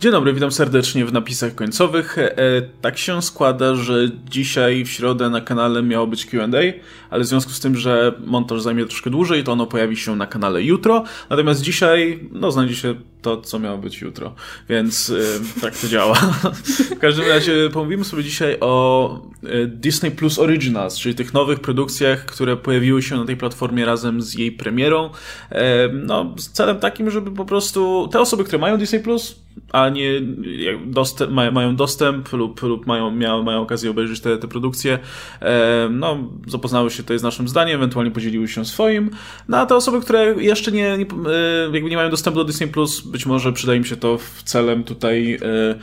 Dzień dobry, witam serdecznie w napisach końcowych. E, tak się składa, że dzisiaj w środę na kanale miało być QA, ale w związku z tym, że montaż zajmie troszkę dłużej, to ono pojawi się na kanale jutro. Natomiast dzisiaj, no, znajdzie się to, co miało być jutro. Więc e, tak to działa. w każdym razie pomówimy sobie dzisiaj o e, Disney Plus Originals, czyli tych nowych produkcjach, które pojawiły się na tej platformie razem z jej premierą. E, no, z celem takim, żeby po prostu te osoby, które mają Disney Plus, a nie dostęp, mają dostęp lub, lub mają, miały, mają okazję obejrzeć te, te produkcje, e, no, zapoznały się tutaj z naszym zdaniem, ewentualnie podzieliły się swoim. No a te osoby, które jeszcze nie, nie, jakby nie mają dostępu do Disney Plus, być może przyda im się to w celem tutaj e,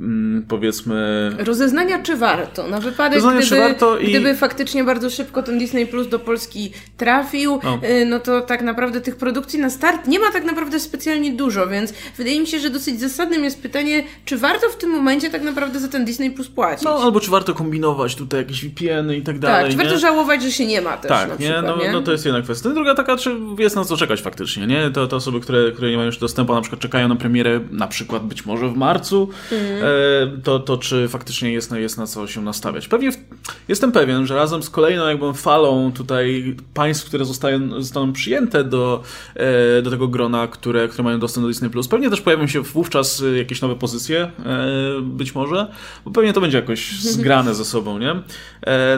mm, powiedzmy... Rozeznania czy warto? Na wypadek, Rozeznania, gdyby, warto i... gdyby faktycznie bardzo szybko ten Disney Plus do Polski trafił, no. no to tak naprawdę tych produkcji na start nie ma tak naprawdę specjalnie dużo, więc wydaje mi się, że dosyć zasadnym jest pytanie, czy warto w tym momencie tak naprawdę za ten Disney Plus płacić? No, albo czy warto kombinować tutaj jakieś VPN-y i tak dalej. Tak, czy warto żałować, że się nie ma też Tak, nie? Przykład, no, nie? no to jest jedna kwestia. Druga taka, czy jest na co czekać faktycznie, nie? To, to osoby, które, które nie mają już dostępu, na przykład czekają na premierę na przykład być może w marcu, mm. to, to czy faktycznie jest, jest na co się nastawiać. Pewnie w, jestem pewien, że razem z kolejną jakby falą tutaj państw, które zostają, zostaną przyjęte do, e, do tego grona, które, które mają dostęp do Disney+, Plus, pewnie też pojawią się wówczas jakieś nowe pozycje, e, być może, bo pewnie to będzie jakoś zgrane ze sobą, nie?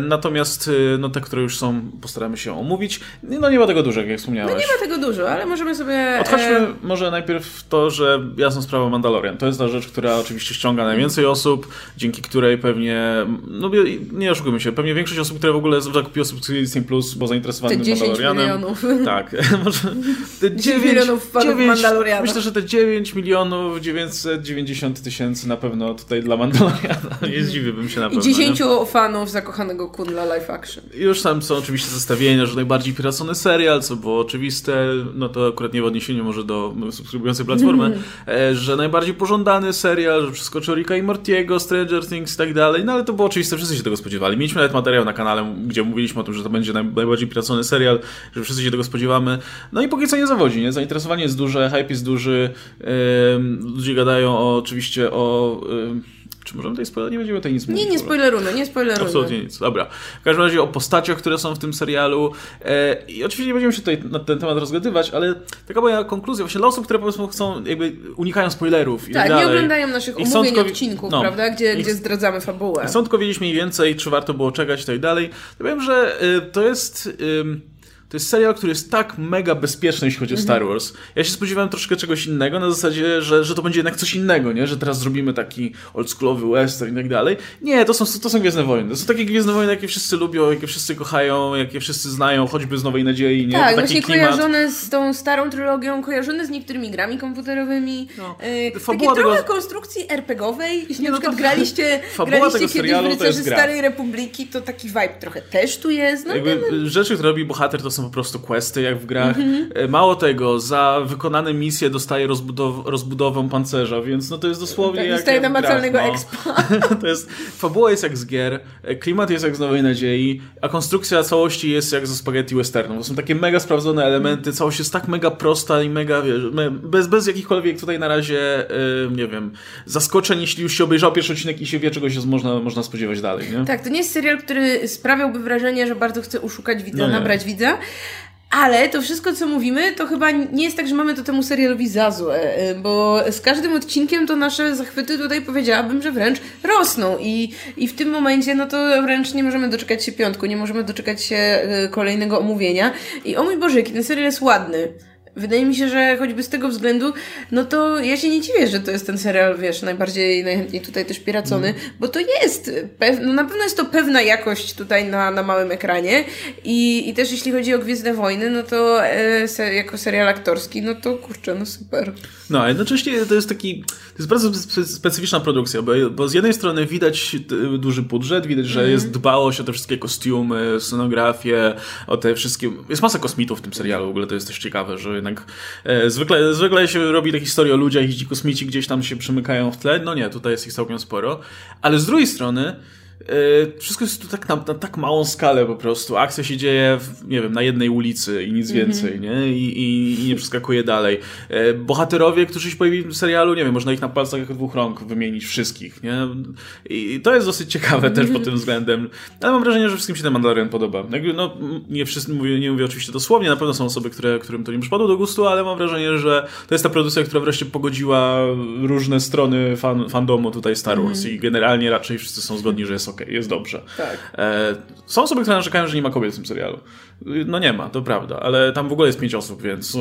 Natomiast no, te, które już są, postaramy się omówić. No nie ma tego dużo, jak wspomniałeś. No nie ma tego dużo, ale możemy sobie... Odchodźmy może najpierw to, że jasną sprawą Mandalorian. To jest ta rzecz, która oczywiście ściąga najwięcej osób, dzięki której pewnie, no nie oszukujmy się, pewnie większość osób, które w ogóle zakupiło subskrypcję Disney Plus, bo zainteresowane Mandalorianem. milionów. Tak. może te 9 milionów fanów Mandaloriana. Myślę, że te 9 milionów 990 tysięcy na pewno tutaj dla Mandaloriana. Nie zdziwiłbym się na pewno. I 10 nie? fanów zakochanego Kundla live action. Już tam są oczywiście zestawienia, że najbardziej piracony serial, co było oczywiste, no to akurat nie w odniesieniu może do subskrybującej platformy, mm. że najbardziej pożądany serial, że przeskoczył Ricka i Mortiego, Stranger Things i tak dalej, no ale to było oczywiste, wszyscy się tego spodziewali. Mieliśmy nawet materiał na kanale, gdzie mówiliśmy o tym, że to będzie najbardziej piracony serial, że wszyscy się tego spodziewamy. No i póki co nie zawodzi, nie? Zainteresowanie jest duże, hype jest duży, yy, ludzie gadają o, oczywiście o... Yy, czy możemy tutaj spoiler? Nie będziemy tutaj nic mówić. Nie, nie spoilerujmy, nie spoilerujmy. Absolutnie nic. Dobra. W każdym razie o postaciach, które są w tym serialu. E, I oczywiście nie będziemy się tutaj na ten temat rozgadywać, ale taka moja konkluzja właśnie dla osób, które powiedzmy chcą, jakby unikają spoilerów i tak, tak nie oglądają naszych omówień odcinków, no, prawda? Gdzie, gdzie zdradzamy fabułę. Chcą tylko wiedzieć mniej więcej, czy warto było czekać i tak dalej. Ja wiem, że y, to jest... Y, to jest serial, który jest tak mega bezpieczny, jeśli chodzi o Star mhm. Wars. Ja się spodziewałem troszkę czegoś innego, na zasadzie, że, że to będzie jednak coś innego, nie? Że teraz zrobimy taki oldschoolowy western i tak dalej. Nie, to są, to są Gwiezdne Wojny. To są takie Gwiezdne Wojny, jakie wszyscy lubią, jakie wszyscy kochają, jakie wszyscy znają, choćby z Nowej Nadziei, nie? Tak, właśnie klimat. kojarzone z tą starą trylogią, kojarzone z niektórymi grami komputerowymi. No. Yy, Fabuła takie tego... trochę konstrukcji RPGowej. Jeśli nie, na no przykład to... graliście, graliście kiedyś serialu, w Rycerzy Starej Republiki, to taki vibe trochę też tu jest. No, Jakby, no, rzeczy, które robi bohater, to są po prostu questy, jak w grach. Mm -hmm. Mało tego, za wykonane misje dostaje rozbudow rozbudowę pancerza, więc no to jest dosłownie tak, jak Dostaje namacalnego no. expa. to jest, fabuła jest jak z gier, e, klimat jest jak z Nowej Nadziei, a konstrukcja całości jest jak ze spaghetti westernu. To są takie mega sprawdzone elementy, całość jest tak mega prosta i mega, wiesz, bez, bez jakichkolwiek tutaj na razie, yy, nie wiem, zaskoczeń, jeśli już się obejrzał pierwszy odcinek i się wie, czegoś jest można, można spodziewać dalej, nie? Tak, to nie jest serial, który sprawiałby wrażenie, że bardzo chce uszukać widza, no nabrać widza, ale to wszystko, co mówimy, to chyba nie jest tak, że mamy to temu serialowi za złe, y, bo z każdym odcinkiem to nasze zachwyty tutaj powiedziałabym, że wręcz rosną i, i w tym momencie no to wręcz nie możemy doczekać się piątku, nie możemy doczekać się y, kolejnego omówienia i o mój Boże, jaki ten serial jest ładny. Wydaje mi się, że choćby z tego względu, no to ja się nie dziwię, że to jest ten serial, wiesz, najbardziej, najchętniej tutaj też piracony, mm. bo to jest, no na pewno jest to pewna jakość tutaj na, na małym ekranie i, i też jeśli chodzi o Gwiezdne Wojny, no to e, se, jako serial aktorski, no to kurczę, no super. No, a jednocześnie to jest taki, to jest bardzo specyficzna produkcja, bo, bo z jednej strony widać duży budżet, widać, że mm. jest dbałość o te wszystkie kostiumy, scenografię, o te wszystkie, jest masa kosmitów w tym serialu, w ogóle to jest też ciekawe, że jednak e, zwykle, zwykle się robi te historie o ludziach i ci kosmici gdzieś tam się przymykają w tle. No nie, tutaj jest ich całkiem sporo. Ale z drugiej strony wszystko jest tu tak na, na, tak małą skalę po prostu. Akcja się dzieje, w, nie wiem, na jednej ulicy i nic mm -hmm. więcej, nie? I, i, I, nie przeskakuje dalej. E, bohaterowie, którzy się pojawili w serialu, nie wiem, można ich na palcach dwóch rąk wymienić wszystkich, nie? I to jest dosyć ciekawe też pod tym względem. Ale mam wrażenie, że wszystkim się ten Mandalorian podoba. Jakby, no, nie wszyscy, mówię, nie mówię oczywiście dosłownie, na pewno są osoby, które, którym to nie przypadło do gustu, ale mam wrażenie, że to jest ta produkcja, która wreszcie pogodziła różne strony fan, fandomu tutaj Star Wars mm -hmm. i generalnie raczej wszyscy są zgodni, że jest ok, jest dobrze. Tak. E, są osoby, które narzekają, że nie ma kobiet w tym serialu. No nie ma, to prawda, ale tam w ogóle jest pięć osób, więc e,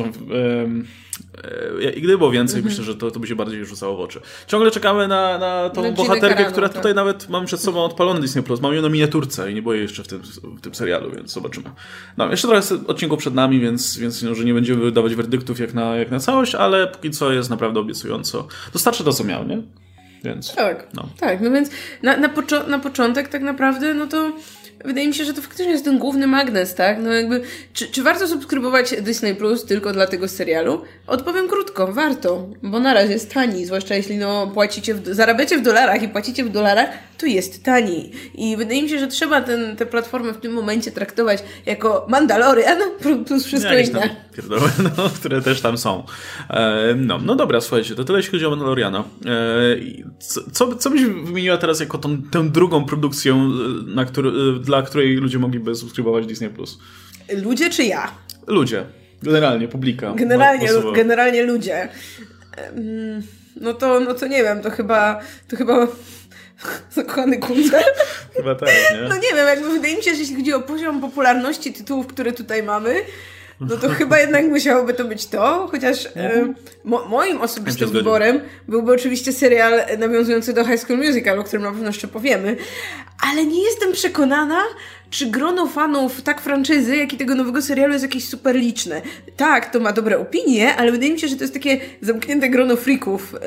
e, i gdyby było więcej, mm -hmm. myślę, że to, to by się bardziej rzucało w oczy. Ciągle czekamy na, na tą bohaterkę, która tak. tutaj nawet mamy przed sobą odpalony Disney Plus. Mamy ją na miniaturce i nie boję jeszcze w tym, w tym serialu, więc zobaczymy. No, jeszcze trochę odcinków przed nami, więc, więc no, że nie będziemy wydawać werdyktów jak na, jak na całość, ale póki co jest naprawdę obiecująco. Dostarczy to, co miał, nie? Więc, tak, no. tak. No więc na, na, poczo- na początek tak naprawdę, no to wydaje mi się, że to faktycznie jest ten główny magnes, tak? No jakby, czy, czy warto subskrybować Disney Plus tylko dla tego serialu? Odpowiem krótko, warto, bo na razie jest tani, zwłaszcza jeśli no płacicie, w, zarabiacie w dolarach i płacicie w dolarach, to jest tani. I wydaje mi się, że trzeba ten, tę platformę w tym momencie traktować jako Mandalorian plus wszystko ja inne. Pierdoły, no, które też tam są. E, no, no dobra, słuchajcie, to tyle jeśli chodzi o Mandaloriana. E, co, co byś wymieniła teraz jako tą, tę drugą produkcję, na który, dla której ludzie mogliby subskrybować Disney+. Plus? Ludzie czy ja? Ludzie. Generalnie, publika. Generalnie, generalnie ludzie. No to, no to nie wiem, to chyba, to chyba Zakochany kundel. Chyba tak, nie? No nie wiem, jakby wydaje mi się, że jeśli chodzi o poziom popularności tytułów, które tutaj mamy, no to chyba jednak musiałoby to być to, chociaż e, mo moim osobistym wyborem byłby oczywiście serial nawiązujący do High School Musical, o którym na pewno jeszcze powiemy, ale nie jestem przekonana, czy grono fanów tak franczyzy, jak i tego nowego serialu jest jakieś super liczne. Tak, to ma dobre opinie, ale wydaje mi się, że to jest takie zamknięte grono freaków, y,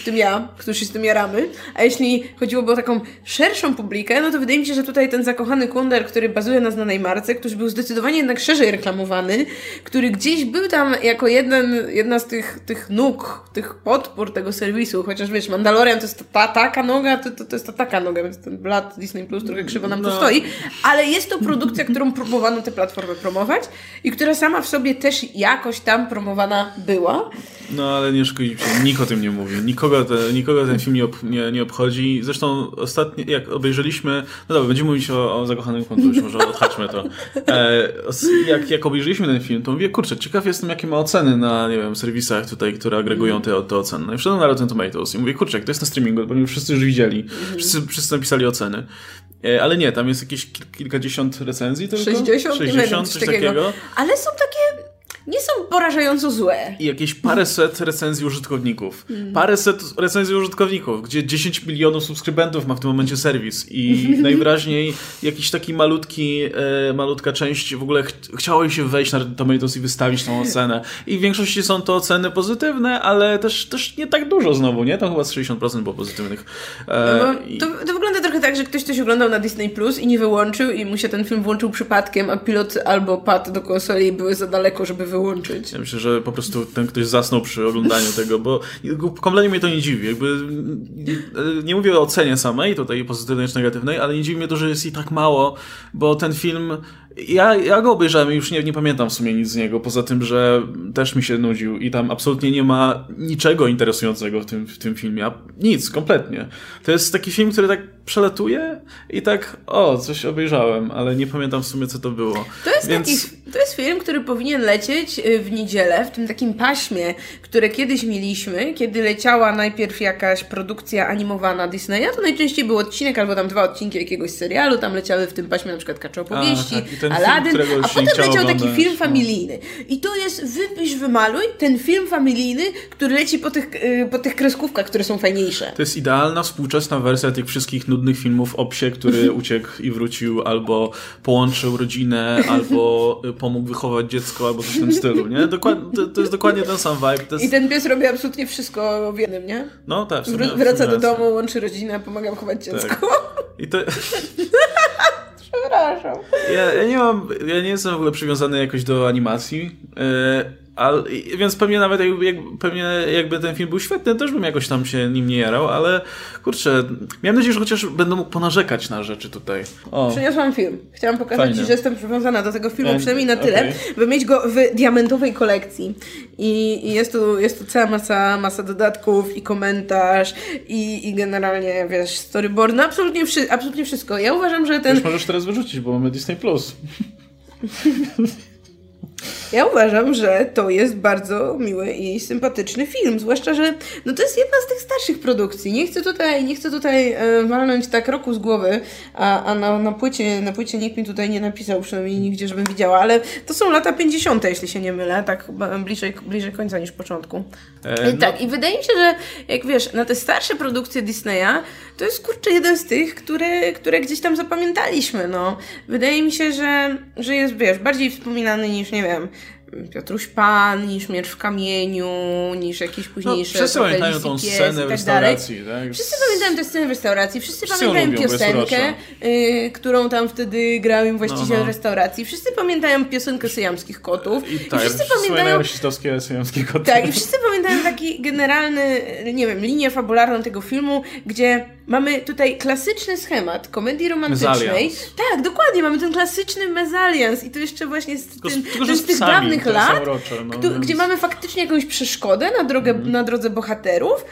w tym ja, którzy się z tym jaramy. A jeśli chodziłoby o taką szerszą publikę, no to wydaje mi się, że tutaj ten zakochany Kunder, który bazuje na znanej marce, który był zdecydowanie jednak szerzej reklamowany, który gdzieś był tam jako jeden, jedna z tych, tych nóg, tych podpór tego serwisu, chociaż wiesz, Mandalorian to jest ta taka noga, to, to, to jest ta taka noga, więc ten blat Disney Plus trochę krzywo nam no. tu stoi, ale jest to produkcja, którą próbowano tę platformę promować i która sama w sobie też jakoś tam promowana była. No ale nie szkodzi się, nikt o tym nie mówi. Nikogo, te, nikogo ten film nie, ob, nie, nie obchodzi. Zresztą ostatnio, jak obejrzeliśmy, no dobra, będziemy mówić o, o zakochanym kątuś, może odhaczmy to. E, jak, jak obejrzeliśmy ten film, to mówię, kurczę, ciekaw jestem, jakie ma oceny na, nie wiem, serwisach tutaj, które agregują te, te oceny. No i wszedłem na Rotten Tomatoes i mówię, kurczę, jak to jest na streamingu, bo wszyscy już widzieli, wszyscy, wszyscy napisali oceny. E, ale nie, tam jest jakieś kilkadziesiąt recenzji tylko? 60? 60 coś takiego. takiego. Ale są takie nie są porażająco złe. I jakieś paręset recenzji użytkowników. Mm. Paręset recenzji użytkowników, gdzie 10 milionów subskrybentów ma w tym momencie serwis i najwyraźniej jakiś taki malutki, e, malutka część w ogóle ch chciało się wejść na Tomatoes i wystawić tą ocenę. I w większości są to oceny pozytywne, ale też, też nie tak dużo znowu, nie? Tam chyba z 60% było pozytywnych. E, no to, to wygląda trochę tak, że ktoś coś oglądał na Disney Plus i nie wyłączył i mu się ten film włączył przypadkiem, a pilot albo pad do konsoli były za daleko, żeby wyłączyć. Ja myślę, że po prostu ten ktoś zasnął przy oglądaniu tego, bo kompletnie mnie to nie dziwi. Jakby nie mówię o ocenie samej, tutaj pozytywnej czy negatywnej, ale nie dziwi mnie to, że jest i tak mało, bo ten film ja, ja go obejrzałem i już nie, nie pamiętam w sumie nic z niego, poza tym, że też mi się nudził i tam absolutnie nie ma niczego interesującego w tym, w tym filmie. Nic, kompletnie. To jest taki film, który tak przelatuje i tak, o, coś obejrzałem, ale nie pamiętam w sumie, co to było. To jest, Więc... taki, to jest film, który powinien lecieć y, w niedzielę, w tym takim paśmie, które kiedyś mieliśmy, kiedy leciała najpierw jakaś produkcja animowana Disneya, to najczęściej był odcinek albo tam dwa odcinki jakiegoś serialu, tam leciały w tym paśmie na przykład Kacze opowieści, tak ten Aladdin, film, a potem leciał oglądać. taki film familijny. I to jest wypisz, wymaluj ten film familijny, który leci po tych, y, po tych kreskówkach, które są fajniejsze. To jest idealna współczesna wersja tych wszystkich nudnych filmów o psie, który uciekł i wrócił, albo połączył rodzinę, albo y, pomógł wychować dziecko, albo coś w tym stylu, nie? To, to jest dokładnie ten sam vibe. Jest... I ten pies robi absolutnie wszystko w jednym, nie? No tak. Wr- wraca do domu, łączy rodzinę, pomaga wychować dziecko. Tak. I to... Przepraszam. Ja, ja, nie mam, ja nie jestem w ogóle przywiązany jakoś do animacji. Yy, Ale, więc pewnie nawet jak, jak, pewnie jakby ten film był świetny, też bym jakoś tam się nim nie jarał, ale kurczę, miałem nadzieję, że chociaż będę mógł ponarzekać na rzeczy tutaj. O. Przyniosłam film. Chciałam pokazać Fajne. Ci, że jestem przywiązana do tego filmu, przynajmniej na tyle, okay. by mieć go w diamentowej kolekcji. I, i jest, tu, jest tu cała masa, masa dodatków i komentarz i, i generalnie, wiesz, storyboard, no absolutnie, wszy, absolutnie wszystko. Ja uważam, że ten... Już możesz teraz wyrzucić, bo mamy Disney+. Plus. Ja uważam, że to jest bardzo miły i sympatyczny film, zwłaszcza, że no to jest jedna z tych starszych produkcji. Nie chcę tutaj, nie chcę tutaj e, walnąć tak roku z głowy, a, a na, na, płycie, na płycie nikt mi tutaj nie napisał, przynajmniej nigdzie, żebym widziała, ale to są lata 50., jeśli się nie mylę, tak bliżej, bliżej końca niż początku. E, I no. Tak, i wydaje mi się, że jak wiesz, na te starsze produkcje Disneya, to jest kurczę jeden z tych, które, które gdzieś tam zapamiętaliśmy, no. Wydaje mi się, że, że jest, wiesz, bardziej wspominany niż, nie wiem, Piotruś Pan, niż Miecz w kamieniu, niż jakieś no, późniejsze... No, wszyscy pamiętają tą scenę tak w restauracji, tak? Wszyscy pamiętają tę scenę w restauracji, wszyscy, wszyscy pamiętają piosenkę, y, którą tam wtedy grał im właściciel no, no. restauracji, wszyscy pamiętają piosenkę syjamskich kotów. I, tak, I wszyscy pamiętają... rasistowskie syjamskie koty. Tak, i wszyscy pamiętają taki generalny, nie wiem, linię fabularną tego filmu, gdzie mamy tutaj klasyczny schemat komedii romantycznej. Tak, dokładnie, mamy ten klasyczny mezalians i to jeszcze właśnie z, tylko, tym, tylko, z tych dawnych lat, no, kto, gdzie mamy faktycznie jakąś przeszkodę na, drogę, mm. na drodze bohaterów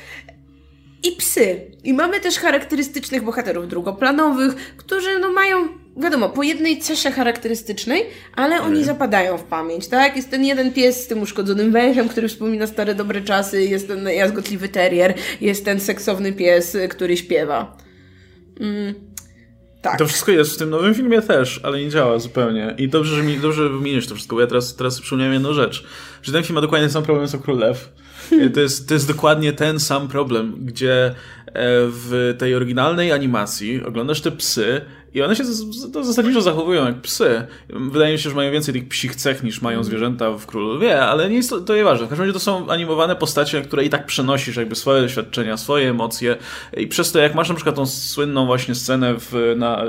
i psy. I mamy też charakterystycznych bohaterów drugoplanowych, którzy no mają, wiadomo, po jednej cesze charakterystycznej, ale oni zapadają w pamięć, tak? Jest ten jeden pies z tym uszkodzonym węchem, który wspomina stare dobre czasy, jest ten jazgotliwy terrier, jest ten seksowny pies, który śpiewa. Mm. Tak. To wszystko jest w tym nowym filmie też, ale nie działa zupełnie. I dobrze, że mi, dobrze wymienisz to wszystko, bo ja teraz, teraz przypomniałem jedną rzecz, że ten film ma dokładnie ten sam problem co Królew. To jest, to jest dokładnie ten sam problem, gdzie e, w tej oryginalnej animacji oglądasz te psy i one się to zasadniczo zachowują jak psy. Wydaje mi się, że mają więcej tych psich cech niż mają zwierzęta w Królowie, ale nie jest to, to nieważne. W każdym razie to są animowane postacie, które i tak przenosisz jakby swoje doświadczenia, swoje emocje i przez to jak masz na przykład tą słynną właśnie scenę w, na,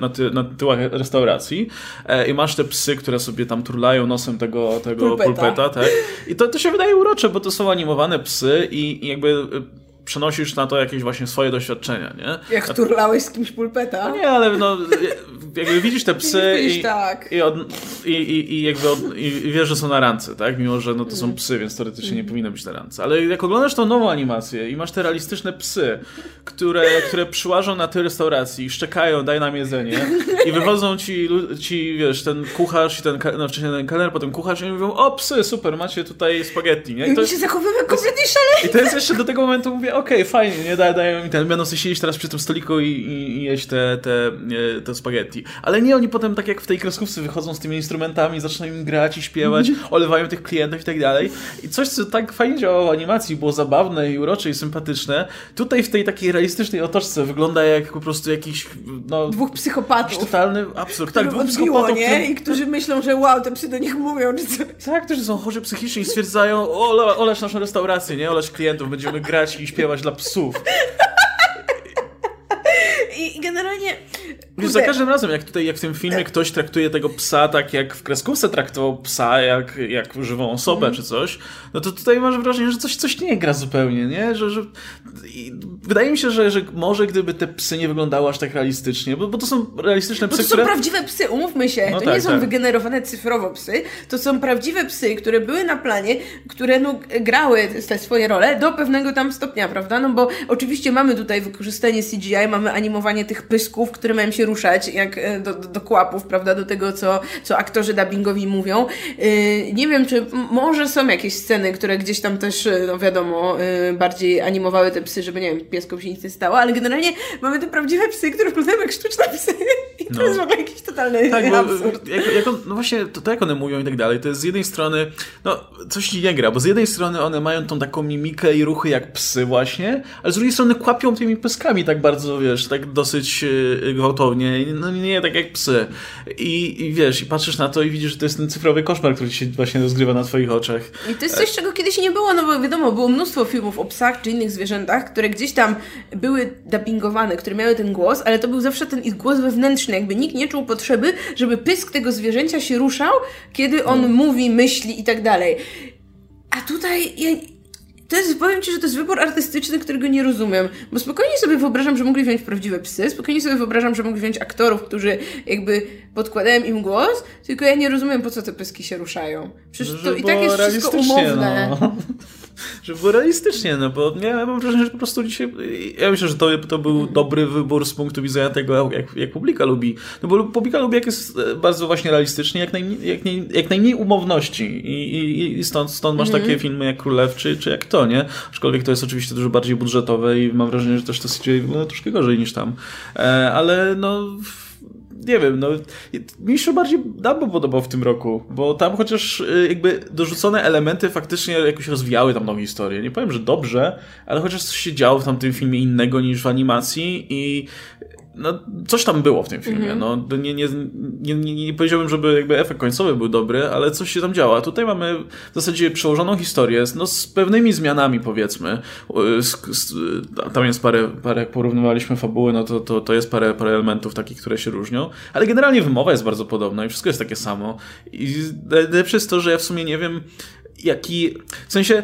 na, ty, na tyłach restauracji e, i masz te psy, które sobie tam turlają nosem tego, tego pulpeta, pulpeta tak? I to, to się wydaje urocze, bo to są animowane psy i, i jakby przenosisz na to jakieś właśnie swoje doświadczenia, nie? Jak turlałeś z kimś pulpeta? No nie, ale no, jakby widzisz te psy i, tak. i, od, i, i, i, jakby od, i wiesz, że są na rance, tak? Mimo, że no, to są mm. psy, więc teoretycznie nie mm. powinny być na rance. Ale jak oglądasz tą nową animację i masz te realistyczne psy, które, które przyłażą na tej restauracji i szczekają, daj nam jedzenie i wychodzą ci, ci wiesz, ten kucharz i ten, no wcześniej ten kelner, potem kucharz i mówią, o psy, super, macie tutaj spaghetti, nie? I, to, I się zachowujemy kompletnie szalenie. I to jest jeszcze do tego momentu mówię, okej, okay, fajnie, nie dają mi ten, będą sobie siedzieć teraz przy tym stoliku i, i, i jeść te, te, te spaghetti. Ale nie, oni potem tak jak w tej kreskówce wychodzą z tymi instrumentami, zaczynają im grać i śpiewać, olewają tych klientów i tak dalej. I coś, co tak fajnie działało w animacji, było zabawne i urocze i sympatyczne, tutaj w tej takiej realistycznej otoczce wygląda jak po prostu jakiś, no... Dwóch psychopatów. Totalny absurd. Tak, dwóch psychopatów. nie? Którym... I którzy myślą, że wow, te psy do nich mówią, czy co? Tak, którzy są chorzy psychicznie i stwierdzają, o, oleć naszą restaurację, nie? Oleć klientów, będziemy grać i śpiewać dla psów. I generalnie. Wiesz, za każdym razem, jak tutaj, jak w tym filmie ktoś traktuje tego psa tak, jak w kreskówce traktował psa, jak, jak żywą osobę mm. czy coś, no to tutaj masz wrażenie, że coś, coś nie gra zupełnie, nie? Że, że... wydaje mi się, że, że może gdyby te psy nie wyglądały aż tak realistycznie, bo, bo to są realistyczne psy, bo to które... są prawdziwe psy, umówmy się. No to tak, nie są tak. wygenerowane cyfrowo psy, to są prawdziwe psy, które były na planie, które no, grały te swoje role do pewnego tam stopnia, prawda? No bo oczywiście mamy tutaj wykorzystanie CGI, mamy animowanie tych pysków, które mają się ruszać jak e, do, do, do kłapów, prawda? Do tego, co, co aktorzy dubbingowi mówią. Yy, nie wiem, czy może są jakieś sceny, które gdzieś tam też, e, no wiadomo, bardziej animowały te psy, żeby, nie wiem, pieskom się nic nie stało, ale generalnie mamy te prawdziwe psy, które wyglądają jak sztuczne psy. I to no. jest w ogóle jakiś totalny tak, absurd. Jak, jak on, no właśnie, to, to jak one mówią i tak dalej, to jest z jednej strony, no, coś nie gra, bo z jednej strony one mają tą taką mimikę i ruchy jak psy właśnie, ale z drugiej strony kłapią tymi pyskami tak bardzo, wiesz, tak dosyć Y, gwałtownie, no nie tak jak psy. I, I wiesz, i patrzysz na to i widzisz, że to jest ten cyfrowy koszmar, który się właśnie rozgrywa na twoich oczach. I to jest coś, czego kiedyś nie było, no bo wiadomo, było mnóstwo filmów o psach czy innych zwierzętach, które gdzieś tam były dubbingowane, które miały ten głos, ale to był zawsze ten ich głos wewnętrzny, jakby nikt nie czuł potrzeby, żeby pysk tego zwierzęcia się ruszał, kiedy on no. mówi, myśli i tak dalej. A tutaj ja, to jest, powiem Ci, że to jest wybór artystyczny, którego nie rozumiem, bo spokojnie sobie wyobrażam, że mogli wziąć prawdziwe psy, spokojnie sobie wyobrażam, że mogli wziąć aktorów, którzy jakby podkładają im głos, tylko ja nie rozumiem, po co te pyski się ruszają. Przecież to i tak jest wszystko umowne. No. że było realistycznie, no bo ja mam wrażenie, że po prostu dzisiaj, ja myślę, że to, to był dobry wybór z punktu widzenia tego, jak, jak publika lubi, no bo publika lubi, jak jest e, bardzo właśnie realistycznie, jak, naj, jak, nie, jak najmniej umowności i, i, i stąd, stąd masz mhm. takie filmy jak Królew, czy, czy jak to, nie? Aczkolwiek to jest oczywiście dużo bardziej budżetowe i mam wrażenie, że też to się wygląda troszkę gorzej niż tam, e, ale no nie wiem, no mi się bardziej Dumbo podobał w tym roku, bo tam chociaż y, jakby dorzucone elementy faktycznie jakoś rozwijały tam nową historię. Nie powiem, że dobrze, ale chociaż coś się działo w tamtym filmie innego niż w animacji i no, coś tam było w tym filmie. Mm -hmm. No, nie, nie, nie, nie, nie powiedziałbym, żeby jakby efekt końcowy był dobry, ale coś się tam działa. Tutaj mamy w zasadzie przełożoną historię no, z pewnymi zmianami, powiedzmy. Z, z, tam jest parę, parę, jak porównywaliśmy fabuły, no to, to, to jest parę, parę elementów takich, które się różnią, ale generalnie wymowa jest bardzo podobna i wszystko jest takie samo. I najlepsze jest to, że ja w sumie nie wiem, jaki. W sensie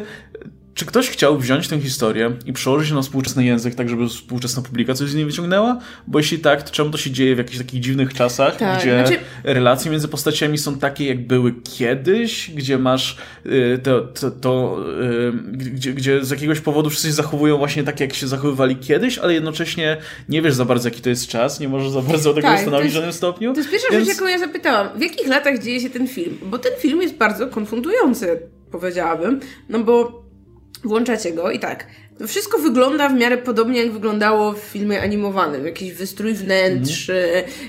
czy ktoś chciał wziąć tę historię i przełożyć na współczesny język, tak żeby współczesna publika coś z niej wyciągnęła? Bo jeśli tak, to czemu to się dzieje w jakichś takich dziwnych czasach, tak, gdzie znaczy... relacje między postaciami są takie, jak były kiedyś, gdzie masz y, to, to, to y, gdzie, gdzie z jakiegoś powodu wszyscy się zachowują właśnie tak, jak się zachowywali kiedyś, ale jednocześnie nie wiesz za bardzo, jaki to jest czas, nie możesz za bardzo tego tak, ustanowić w żadnym stopniu. To jest pierwsza więc... rzecz, jaką ja zapytałam. W jakich latach dzieje się ten film? Bo ten film jest bardzo konfundujący, powiedziałabym, no bo Włączacie go i tak. Wszystko wygląda w miarę podobnie, jak wyglądało w filmie animowanym. Jakiś wystrój wnętrz,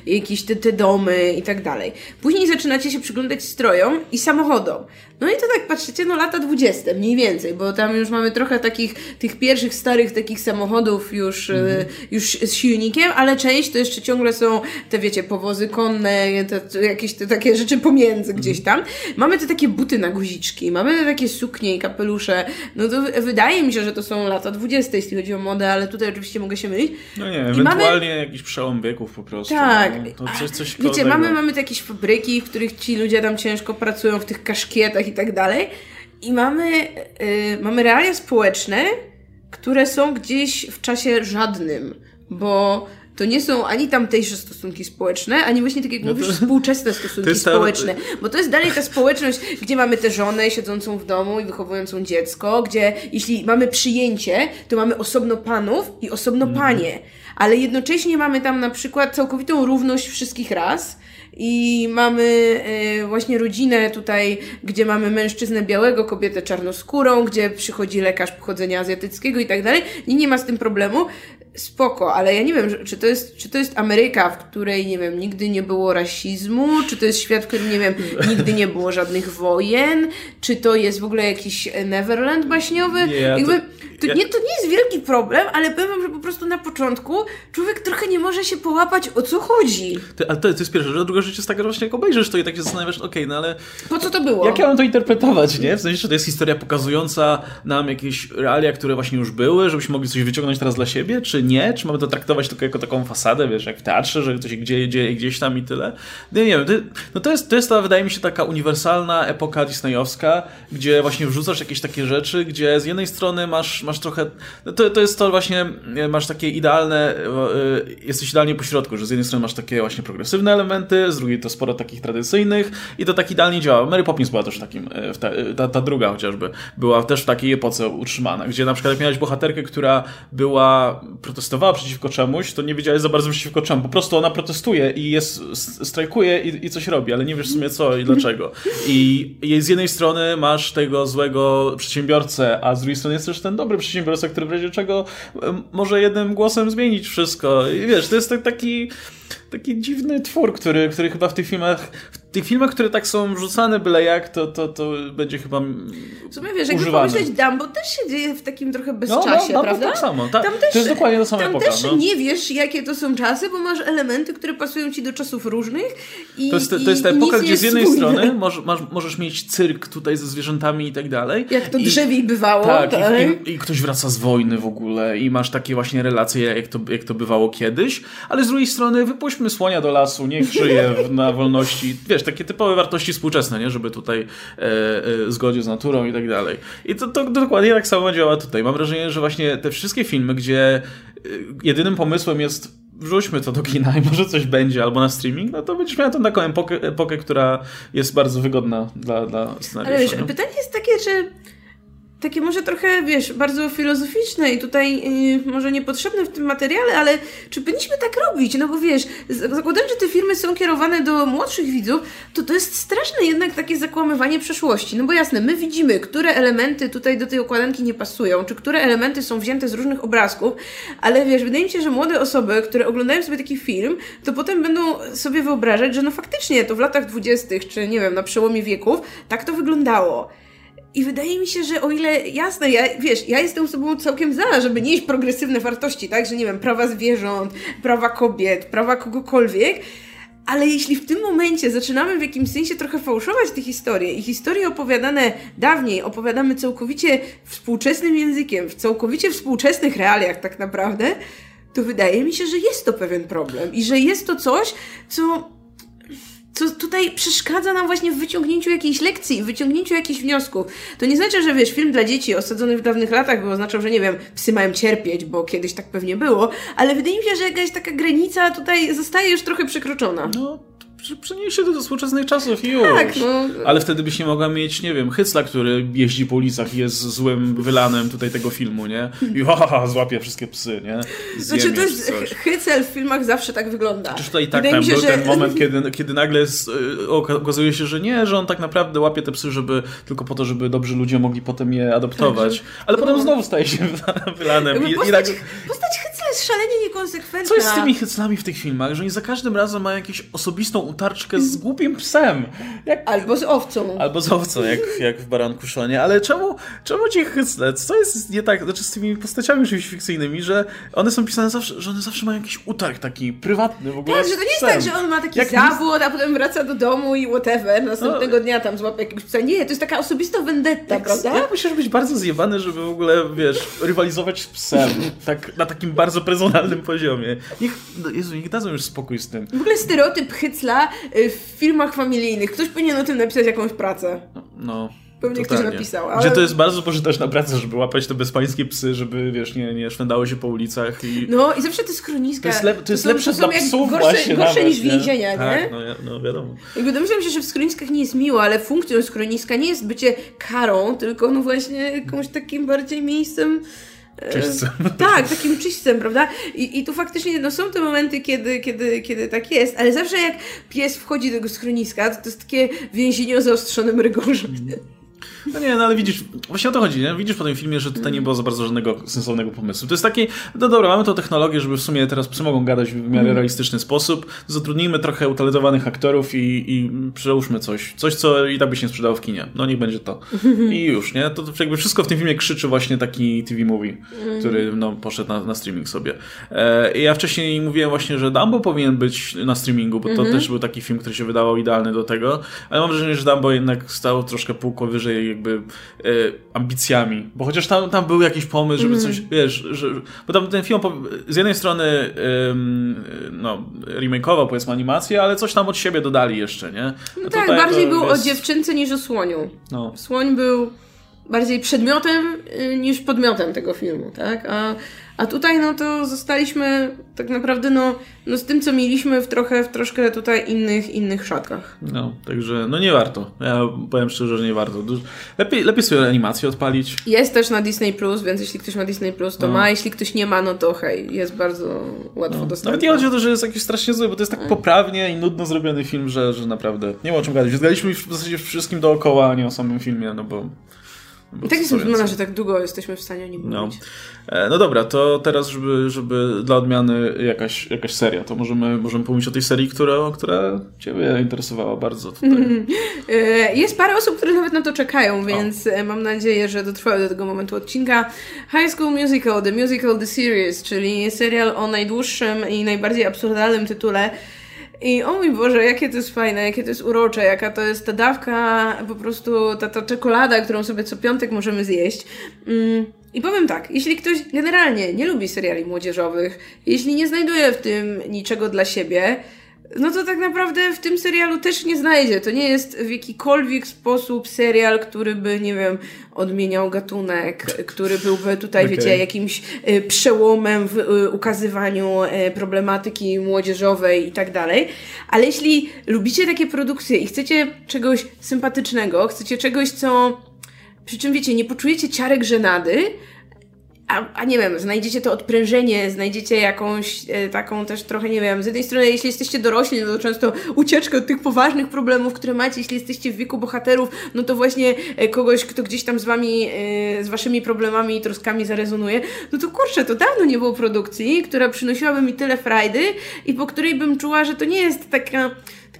jakieś te, te domy i tak dalej. Później zaczynacie się przyglądać strojom i samochodom. No i to tak patrzycie, no lata 20 mniej więcej, bo tam już mamy trochę takich, tych pierwszych starych takich samochodów już, mm. już z silnikiem, ale część to jeszcze ciągle są te, wiecie, powozy konne, te, jakieś te takie rzeczy pomiędzy gdzieś mhm. tam. Mamy te takie buty na guziczki, mamy te takie suknie i kapelusze. No to wydaje mi się, że to są lata 20, jeśli chodzi o modę, ale tutaj oczywiście mogę się mylić. No nie, I ewentualnie mamy... jakiś przełom wieków po prostu. Tak. No, to coś, coś Wiecie, mamy, mamy te jakieś fabryki, w których ci ludzie tam ciężko pracują, w tych kaszkietach i tak dalej. I mamy, yy, mamy realia społeczne, które są gdzieś w czasie żadnym, bo to nie są ani tamtejsze stosunki społeczne, ani właśnie tak jak no mówisz, to, współczesne stosunki społeczne. Bo to jest dalej ta społeczność, gdzie mamy tę żonę siedzącą w domu i wychowującą dziecko, gdzie jeśli mamy przyjęcie, to mamy osobno panów i osobno mhm. panie. Ale jednocześnie mamy tam na przykład całkowitą równość wszystkich ras i mamy y, właśnie rodzinę tutaj, gdzie mamy mężczyznę białego, kobietę czarnoskórą, gdzie przychodzi lekarz pochodzenia azjatyckiego i tak dalej. I nie ma z tym problemu spoko, ale ja nie wiem, czy to, jest, czy to jest Ameryka, w której, nie wiem, nigdy nie było rasizmu, czy to jest świat, w którym, nie wiem, nigdy nie było żadnych wojen, czy to jest w ogóle jakiś Neverland baśniowy. Nie, Jakby, to, nie, to nie jest wielki problem, ale powiem że po prostu na początku człowiek trochę nie może się połapać, o co chodzi. To, ale to, to jest pierwsza rzecz, a druga rzecz jest taka, że właśnie jak obejrzysz to i tak się zastanawiasz, okej, okay, no ale... Po co to było? Jak ja mam to interpretować, nie? W sensie, że to jest historia pokazująca nam jakieś realia, które właśnie już były, żebyśmy mogli coś wyciągnąć teraz dla siebie, czy nie? Czy mamy to traktować tylko jako taką fasadę, wiesz, jak w teatrze, że to się dzieje, dzieje gdzieś tam i tyle? No nie wiem, to, no to jest, to jest ta, wydaje mi się, taka uniwersalna epoka disneyowska, gdzie właśnie wrzucasz jakieś takie rzeczy, gdzie z jednej strony masz, masz trochę, no to, to jest to właśnie, masz takie idealne, e, jesteś idealnie po środku, że z jednej strony masz takie właśnie progresywne elementy, z drugiej to sporo takich tradycyjnych i to tak idealnie działa. Mary Poppins była też takim, e, ta, ta, ta druga chociażby, była też w takiej epoce utrzymana, gdzie na przykład miałeś bohaterkę, która była protestowała przeciwko czemuś, to nie wiedziałeś za bardzo przeciwko czemu. Po prostu ona protestuje i jest, strajkuje i, i coś robi, ale nie wiesz w sumie co i dlaczego. I, z jednej strony masz tego złego przedsiębiorcę, a z drugiej strony jest też ten dobry przedsiębiorca, który w razie czego może jednym głosem zmienić wszystko. I wiesz, to jest tak, taki taki dziwny twór, który, który chyba w tych filmach, w tych filmach, które tak są rzucane byle jak, to, to, to będzie chyba W sumie wiesz, jakby pomyśleć Dumbo też się dzieje w takim trochę bezczasie, no, no, prawda? tak samo. Ta, tam też, to jest dokładnie to samo Tam epoka, też no. nie wiesz, jakie to są czasy, bo masz elementy, które pasują ci do czasów różnych i To jest, to jest ta epoka, gdzie z jednej strony możesz, możesz mieć cyrk tutaj ze zwierzętami i tak dalej. Jak to drzewiej bywało. Tak, tak. I, i, I, ktoś wraca z wojny w ogóle i masz takie właśnie relacje, jak to, jak to bywało kiedyś, ale z drugiej strony wypuśćmy słonia do lasu, niech żyje na wolności. Wiesz, takie typowe wartości współczesne, nie? Żeby tutaj e, e, zgodzie z naturą i tak dalej. I to, to, to dokładnie tak samo działa tutaj. Mam wrażenie, że właśnie te wszystkie filmy, gdzie e, jedynym pomysłem jest wrzućmy to do kina i może coś będzie, albo na streaming, no to będziesz miał tą taką epokę, epokę która jest bardzo wygodna dla, dla scenariusza. Ale wiesz, pytanie jest takie, czy takie może trochę, wiesz, bardzo filozoficzne i tutaj yy, może niepotrzebne w tym materiale, ale czy powinniśmy tak robić? No bo wiesz, zakładając, że te filmy są kierowane do młodszych widzów, to to jest straszne jednak takie zakłamywanie przeszłości. No bo jasne, my widzimy, które elementy tutaj do tej układanki nie pasują, czy które elementy są wzięte z różnych obrazków, ale wiesz, wydaje mi się, że młode osoby, które oglądają sobie taki film, to potem będą sobie wyobrażać, że no faktycznie to w latach dwudziestych, czy nie wiem, na przełomie wieków, tak to wyglądało. I wydaje mi się, że o ile jasne, ja, wiesz, ja jestem sobą całkiem za, żeby nieść progresywne wartości, tak, że nie wiem, prawa zwierząt, prawa kobiet, prawa kogokolwiek, ale jeśli w tym momencie zaczynamy w jakimś sensie trochę fałszować te historie i historie opowiadane dawniej opowiadamy całkowicie współczesnym językiem, w całkowicie współczesnych realiach tak naprawdę, to wydaje mi się, że jest to pewien problem i że jest to coś, co co tutaj przeszkadza nam właśnie w wyciągnięciu jakiejś lekcji, w wyciągnięciu jakichś wniosków. To nie znaczy, że wiesz, film dla dzieci osadzony w dawnych latach by oznaczał, że nie wiem, psy mają cierpieć, bo kiedyś tak pewnie było, ale wydaje mi się, że jakaś taka granica tutaj zostaje już trochę przekroczona. No, przenieś się do współczesnych czasów i już. Tak, no. Ale wtedy byś nie mogła mieć, nie wiem, Hycla, który jeździ po ulicach i jest złym wylanem tutaj tego filmu, nie? I ha, ha, ha złapie wszystkie psy, nie? Znaczy to jest, Hycel w filmach zawsze tak wygląda. Przecież tutaj tak tam się, był że... ten moment, kiedy, kiedy nagle y, okazuje się, że nie, że on tak naprawdę łapie te psy, żeby tylko po to, żeby dobrzy ludzie mogli potem je adoptować. Tak, Ale no. potem znowu staje się wylanem. I, postać, i postać Hycla jest szalenie niekonsekwentna. Co jest z tymi Hyclami w tych filmach? Że oni za każdym razem mają jakąś osobistą utarczkę z głupim psem. Jak... Albo z owcą. Albo z owcą, jak, jak w Baranku Szonie. Ale czemu, czemu ci hycle? Co jest nie tak znaczy z tymi postaciami fikcyjnymi, że one są pisane zawsze, że one zawsze mają jakiś utarg taki prywatny w ogóle. Tak, że to nie jest tak, że on ma taki jak zawód, a potem wraca do domu i whatever, następnego no. dnia tam złapie jakiegoś psa. Nie, to jest taka osobista vendetta, jak, prawda? Jak musisz być bardzo zjebany, żeby w ogóle, wiesz, rywalizować z psem. Tak, na takim bardzo personalnym poziomie. Niech, no Jezu, niech dadzą już spokój z tym. W ogóle stereotyp hycla y, w filmach familijnych. Ktoś powinien o tym napisać jakąś pracę. No. no Pewnie totalnie. ktoś napisał. Ale... Gdzie to jest bardzo pożyteczna praca, żeby łapać te bezpańskie psy, żeby, wiesz, nie, nie szwędało się po ulicach. I... No i zawsze te schroniska. To jest, lep, to jest to lepsze to dla psów gorsze, właśnie gorsze nawet, niż więzienia, nie? Tak, no, no wiadomo. Jakby domyślam się, że w schroniskach nie jest miło, ale funkcją schroniska nie jest bycie karą, tylko no właśnie jakąś takim bardziej miejscem Czyśćcem. Tak, takim czyśćcem, prawda? I, I tu faktycznie no, są te momenty, kiedy, kiedy, kiedy tak jest, ale zawsze jak pies wchodzi do tego schroniska, to, to jest takie więzienie o zaostrzonym rygorze. Mm. No nie, no ale widzisz, właśnie o to chodzi, nie? Widzisz po tym filmie, że tutaj nie było za bardzo żadnego sensownego pomysłu. To jest taki, no dobra, mamy tą technologię, żeby w sumie teraz psy mogą gadać w miarę mm. realistyczny sposób, zatrudnijmy trochę utalentowanych aktorów i, i przełóżmy coś. Coś, co i tak by się sprzedało w kinie. No niech będzie to. I już, nie? To, jakby wszystko w tym filmie krzyczy właśnie taki TV movie, mm. który no, poszedł na, na streaming sobie. E, ja wcześniej mówiłem właśnie, że Dumbo powinien być na streamingu, bo to -hmm. też był taki film, który się wydawał idealny do tego, ale mam wrażenie, że Dumbo jednak stał troszkę półko wyżej jakby e, ambicjami. Bo chociaż tam, tam był jakiś pomysł, żeby coś, mm. wiesz, że, bo tam ten film z jednej strony no, remakeował powiedzmy animację, ale coś tam od siebie dodali jeszcze, nie? No tak, bardziej był jest... o dziewczynce niż o słoniu. No. Słoń był bardziej przedmiotem y, niż podmiotem tego filmu, tak? A a tutaj no to zostaliśmy tak naprawdę no, no z tym, co mieliśmy w trochę, w troszkę tutaj innych, innych szatkach. No, także no nie warto. Ja powiem szczerze, że nie warto. Lepiej, lepiej sobie animację odpalić. Jest też na Disney+, Plus, więc jeśli ktoś ma Disney+, Plus, to no. ma. Jeśli ktoś nie ma, no to hej, jest bardzo łatwo no. dostępny. Nawet nie chodzi o to, że jest jakiś strasznie zły, bo to jest tak poprawnie i nudno zrobiony film, że, że naprawdę nie ma o czym gadać. Zgadaliśmy w zasadzie wszystkim dookoła, a nie o samym filmie, no bo i tak jestem zdumiona, że tak długo jesteśmy w stanie o nim no. mówić. E, no dobra, to teraz, żeby, żeby dla odmiany jakaś, jakaś seria, to możemy, możemy pomówić o tej serii, która, która Ciebie interesowała bardzo tutaj. E, jest parę osób, które nawet na to czekają, więc o. E, mam nadzieję, że dotrwały do tego momentu odcinka. High School Musical, The Musical, The Series, czyli serial o najdłuższym i najbardziej absurdalnym tytule i o mój Boże, jakie to jest fajne, jakie to jest urocze, jaka to jest ta dawka, po prostu ta, ta czekolada, którą sobie co piątek możemy zjeść. Mm. I powiem tak, jeśli ktoś generalnie nie lubi seriali młodzieżowych, jeśli nie znajduje w tym niczego dla siebie, no to tak naprawdę w tym serialu też nie znajdzie. To nie jest w jakikolwiek sposób serial, który by, nie wiem, odmieniał gatunek, który byłby tutaj, okay. wiecie, jakimś y, przełomem w y, ukazywaniu y, problematyki młodzieżowej i tak dalej. Ale jeśli lubicie takie produkcje i chcecie czegoś sympatycznego, chcecie czegoś, co przy czym wiecie, nie poczujecie ciarek żenady, a, a nie wiem, znajdziecie to odprężenie, znajdziecie jakąś e, taką też trochę, nie wiem, z jednej strony, jeśli jesteście dorośli, no to często ucieczkę od tych poważnych problemów, które macie, jeśli jesteście w wieku bohaterów, no to właśnie e, kogoś, kto gdzieś tam z wami, e, z waszymi problemami i troskami zarezonuje, no to kurczę, to dawno nie było produkcji, która przynosiłaby mi tyle frajdy i po której bym czuła, że to nie jest taka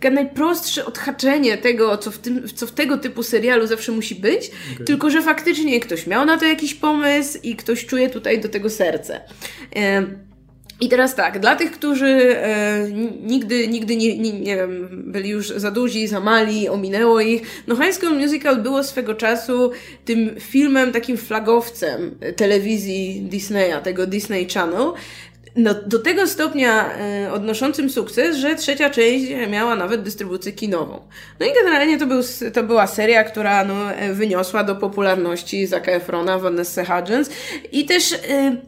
takie najprostsze odhaczenie tego, co w, tym, co w tego typu serialu zawsze musi być, okay. tylko że faktycznie ktoś miał na to jakiś pomysł i ktoś czuje tutaj do tego serce. I teraz tak, dla tych, którzy e, nigdy, nigdy nie, nie, nie wiem, byli już za duzi, za mali, ominęło ich, no High School Musical było swego czasu tym filmem, takim flagowcem telewizji Disneya, tego Disney Channel, no, do tego stopnia y, odnoszącym sukces, że trzecia część miała nawet dystrybucję kinową. No i generalnie to, był, to była seria, która no, wyniosła do popularności Zaka Efrona, Vanessa Hudgens i też y,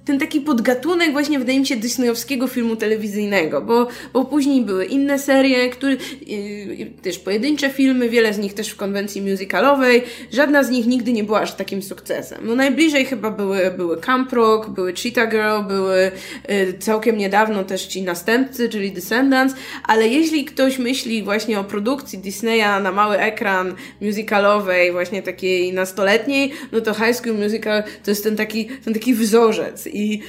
ten taki podgatunek właśnie wydaje mi się disneyowskiego filmu telewizyjnego, bo, bo później były inne serie, które, y, też pojedyncze filmy, wiele z nich też w konwencji musicalowej, żadna z nich nigdy nie była aż takim sukcesem. No najbliżej chyba były, były Camp Rock, były Cheetah Girl, były całkiem niedawno też ci następcy, czyli Descendants, ale jeśli ktoś myśli właśnie o produkcji Disneya na mały ekran musicalowej, właśnie takiej nastoletniej, no to High School Musical to jest ten taki, ten taki wzorzec i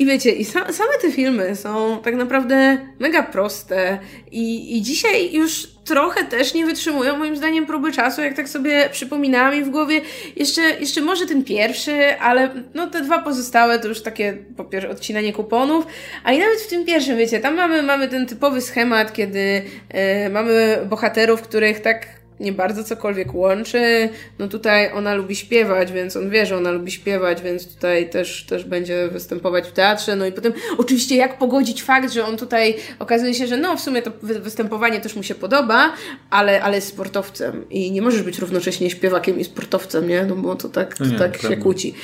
i wiecie, i sa same te filmy są tak naprawdę mega proste i, i dzisiaj już trochę też nie wytrzymują moim zdaniem próby czasu, jak tak sobie przypominałam i w głowie. Jeszcze, jeszcze może ten pierwszy, ale no te dwa pozostałe to już takie po pierwsze odcinanie kuponów, a i nawet w tym pierwszym, wiecie, tam mamy, mamy ten typowy schemat, kiedy yy, mamy bohaterów, których tak nie bardzo cokolwiek łączy. No tutaj ona lubi śpiewać, więc on wie, że ona lubi śpiewać, więc tutaj też, też będzie występować w teatrze. No i potem oczywiście jak pogodzić fakt, że on tutaj okazuje się, że no w sumie to występowanie też mu się podoba, ale, ale jest sportowcem i nie możesz być równocześnie śpiewakiem i sportowcem, nie? No bo to tak, to nie, tak się kłóci.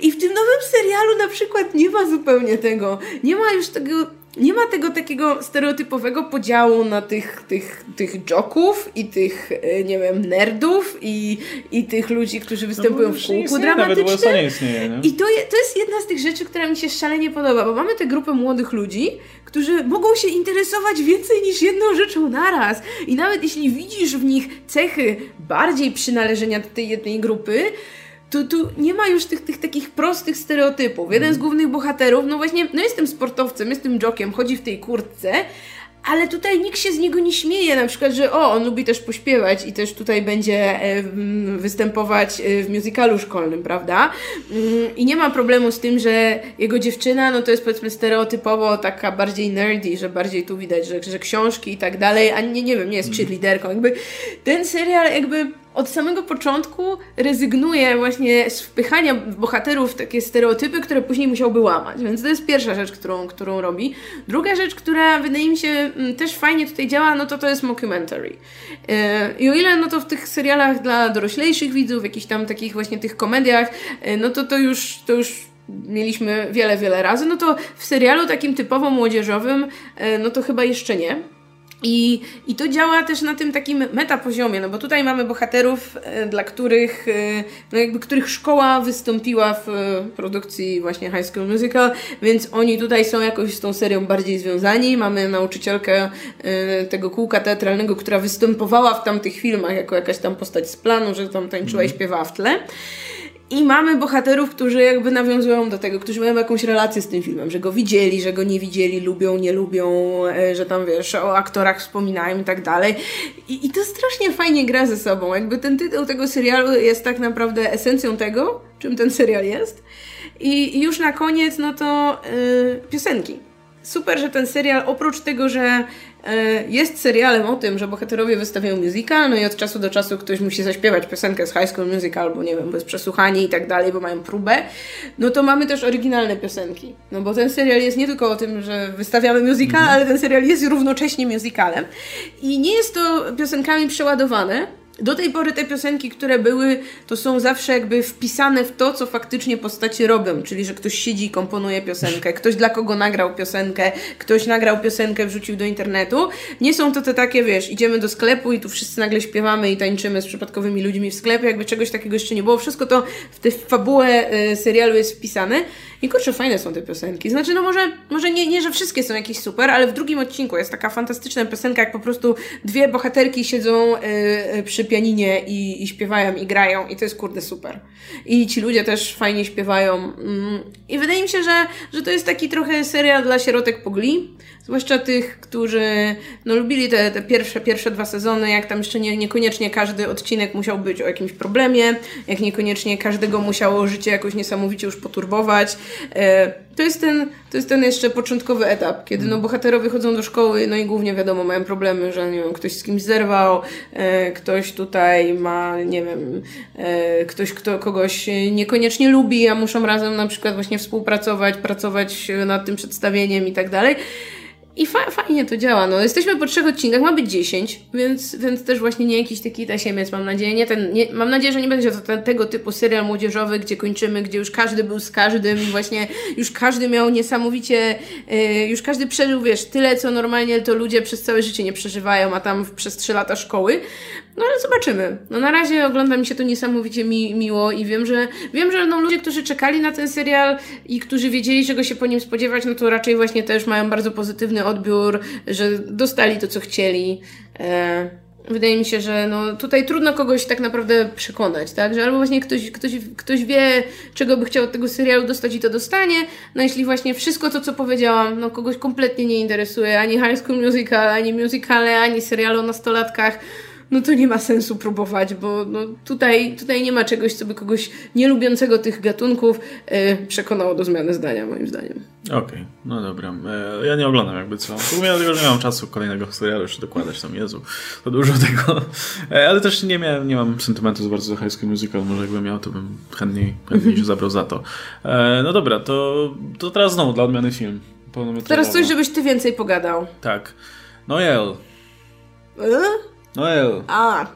I w tym nowym serialu na przykład nie ma zupełnie tego. Nie ma już tego nie ma tego takiego stereotypowego podziału na tych, tych, tych joków i tych, e, nie wiem, nerdów i, i tych ludzi, którzy występują no, w kółku dramatycznym. nie istnieje, nie? I to, je, to jest jedna z tych rzeczy, która mi się szalenie podoba, bo mamy tę grupę młodych ludzi, którzy mogą się interesować więcej niż jedną rzeczą naraz. I nawet jeśli widzisz w nich cechy bardziej przynależenia do tej jednej grupy, tu, tu nie ma już tych, tych takich prostych stereotypów. Jeden z głównych bohaterów, no właśnie, no jestem sportowcem, jestem jokiem, chodzi w tej kurtce, ale tutaj nikt się z niego nie śmieje, na przykład, że o, on lubi też pośpiewać i też tutaj będzie e, występować e, w musicalu szkolnym, prawda? Mm, I nie ma problemu z tym, że jego dziewczyna, no to jest powiedzmy stereotypowo taka bardziej nerdy, że bardziej tu widać, że, że książki i tak dalej, a nie, nie wiem, nie jest mhm. cheerleaderką. Jakby ten serial jakby od samego początku rezygnuje właśnie z wpychania bohaterów w takie stereotypy, które później musiałby łamać. Więc to jest pierwsza rzecz, którą, którą robi. Druga rzecz, która wydaje mi się mm, też fajnie tutaj działa, no to to jest mockumentary. E, I o ile no to w tych serialach dla doroślejszych widzów, jakichś tam takich właśnie tych komediach, e, no to to już, to już mieliśmy wiele, wiele razy, no to w serialu takim typowo młodzieżowym, e, no to chyba jeszcze nie. I, I to działa też na tym takim metapoziomie, no bo tutaj mamy bohaterów, e, dla których, e, no jakby których szkoła wystąpiła w e, produkcji właśnie High School Musical, więc oni tutaj są jakoś z tą serią bardziej związani. Mamy nauczycielkę tego kółka teatralnego, która występowała w tamtych filmach jako jakaś tam postać z planu, że tam tańczyła i mhm. śpiewała w tle. I mamy bohaterów, którzy jakby nawiązują do tego, którzy mają jakąś relację z tym filmem, że go widzieli, że go nie widzieli, lubią, nie lubią, e, że tam wiesz, o aktorach wspominają i tak dalej. I, I to strasznie fajnie gra ze sobą. Jakby ten tytuł tego serialu jest tak naprawdę esencją tego, czym ten serial jest. I, już na koniec, no to yy, piosenki super, że ten serial oprócz tego, że e, jest serialem o tym, że bohaterowie wystawiają musical, no i od czasu do czasu ktoś musi zaśpiewać piosenkę z High School Musical, bo nie wiem, bo jest przesłuchanie i tak dalej, bo mają próbę, no to mamy też oryginalne piosenki. No bo ten serial jest nie tylko o tym, że wystawiamy musical, mhm. ale ten serial jest równocześnie musicalem. I nie jest to piosenkami przeładowane, do tej pory te piosenki, które były, to są zawsze jakby wpisane w to, co faktycznie postaci robią, czyli że ktoś siedzi i komponuje piosenkę, ktoś dla kogo nagrał piosenkę, ktoś nagrał piosenkę, wrzucił do internetu. Nie są to te takie, wiesz, idziemy do sklepu i tu wszyscy nagle śpiewamy i tańczymy z przypadkowymi ludźmi w sklepie, jakby czegoś takiego jeszcze nie było. Wszystko to w tę fabułę y, serialu jest wpisane i kurczę, fajne są te piosenki. Znaczy, no może, może nie, nie, że wszystkie są jakieś super, ale w drugim odcinku jest taka fantastyczna piosenka, jak po prostu dwie bohaterki siedzą y, przy pianinie i, i śpiewają i grają i to jest kurde super. I ci ludzie też fajnie śpiewają. Mm. I wydaje mi się, że, że to jest taki trochę serial dla sierotek pogli, zwłaszcza tych, którzy no, lubili te, te pierwsze, pierwsze dwa sezony, jak tam jeszcze nie, niekoniecznie każdy odcinek musiał być o jakimś problemie, jak niekoniecznie każdego musiało życie jakoś niesamowicie już poturbować. E, to jest ten, to jest ten jeszcze początkowy etap, kiedy no, bohaterowie chodzą do szkoły, no i głównie wiadomo, mają problemy, że nie wiem, ktoś z kimś zerwał, e, ktoś tutaj ma, nie wiem, e, ktoś, kto kogoś niekoniecznie lubi, a muszą razem na przykład właśnie współpracować, pracować nad tym przedstawieniem i tak dalej. I fa fajnie to działa. No, jesteśmy po trzech odcinkach, ma być dziesięć, więc, więc też właśnie nie jakiś taki tasiemiec, mam nadzieję. Nie ten, nie, mam nadzieję, że nie będzie to ten, tego typu serial młodzieżowy, gdzie kończymy, gdzie już każdy był z każdym i właśnie już każdy miał niesamowicie, yy, już każdy przeżył, wiesz, tyle, co normalnie to ludzie przez całe życie nie przeżywają, a tam przez trzy lata szkoły. No ale zobaczymy. No na razie ogląda mi się to niesamowicie mi, miło i wiem, że wiem, że no, ludzie, którzy czekali na ten serial i którzy wiedzieli, czego się po nim spodziewać, no to raczej właśnie też mają bardzo pozytywny odbiór, że dostali to, co chcieli. E, wydaje mi się, że no, tutaj trudno kogoś tak naprawdę przekonać, tak? Że albo właśnie ktoś, ktoś, ktoś wie, czego by chciał od tego serialu dostać i to dostanie, no jeśli właśnie wszystko to, co powiedziałam, no kogoś kompletnie nie interesuje, ani High School Musical, ani musicale, ani serialu o nastolatkach, no to nie ma sensu próbować, bo no tutaj, tutaj nie ma czegoś, co by kogoś nielubiącego tych gatunków e, przekonało do zmiany zdania, moim zdaniem. Okej, okay, no dobra. E, ja nie oglądam jakby co. Ogóle dlatego, że nie mam czasu kolejnego serialu jeszcze dokładać tam, Jezu, to dużo tego. E, ale też nie miałem, nie mam sentymentu za bardzo do High School Musical, może jakbym miał, to bym chętniej, chętniej się zabrał za to. E, no dobra, to, to teraz znowu dla odmiany film. Teraz coś, żebyś ty więcej pogadał. Tak. Noel. E? Noel. A.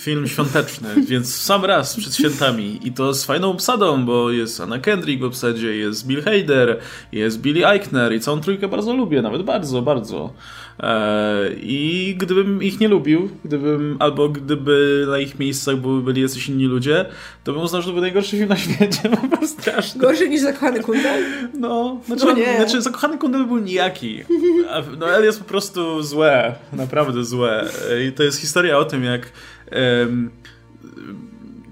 Film świąteczny, więc sam raz przed świętami i to z fajną obsadą, bo jest Anna Kendrick w obsadzie, jest Bill Hader, jest Billy Eichner i całą trójkę bardzo lubię, nawet bardzo, bardzo. E, I gdybym ich nie lubił, gdybym, albo gdyby na ich miejscach były, byli jacyś inni ludzie, to bym uznał, że to był najgorszy film na świecie, po prostu straszny. Gorszy niż Zakochany Kundel? No, znaczy, no nie. znaczy Zakochany Kundel był nijaki. No El jest po prostu złe, naprawdę złe. I to jest historia o tym, jak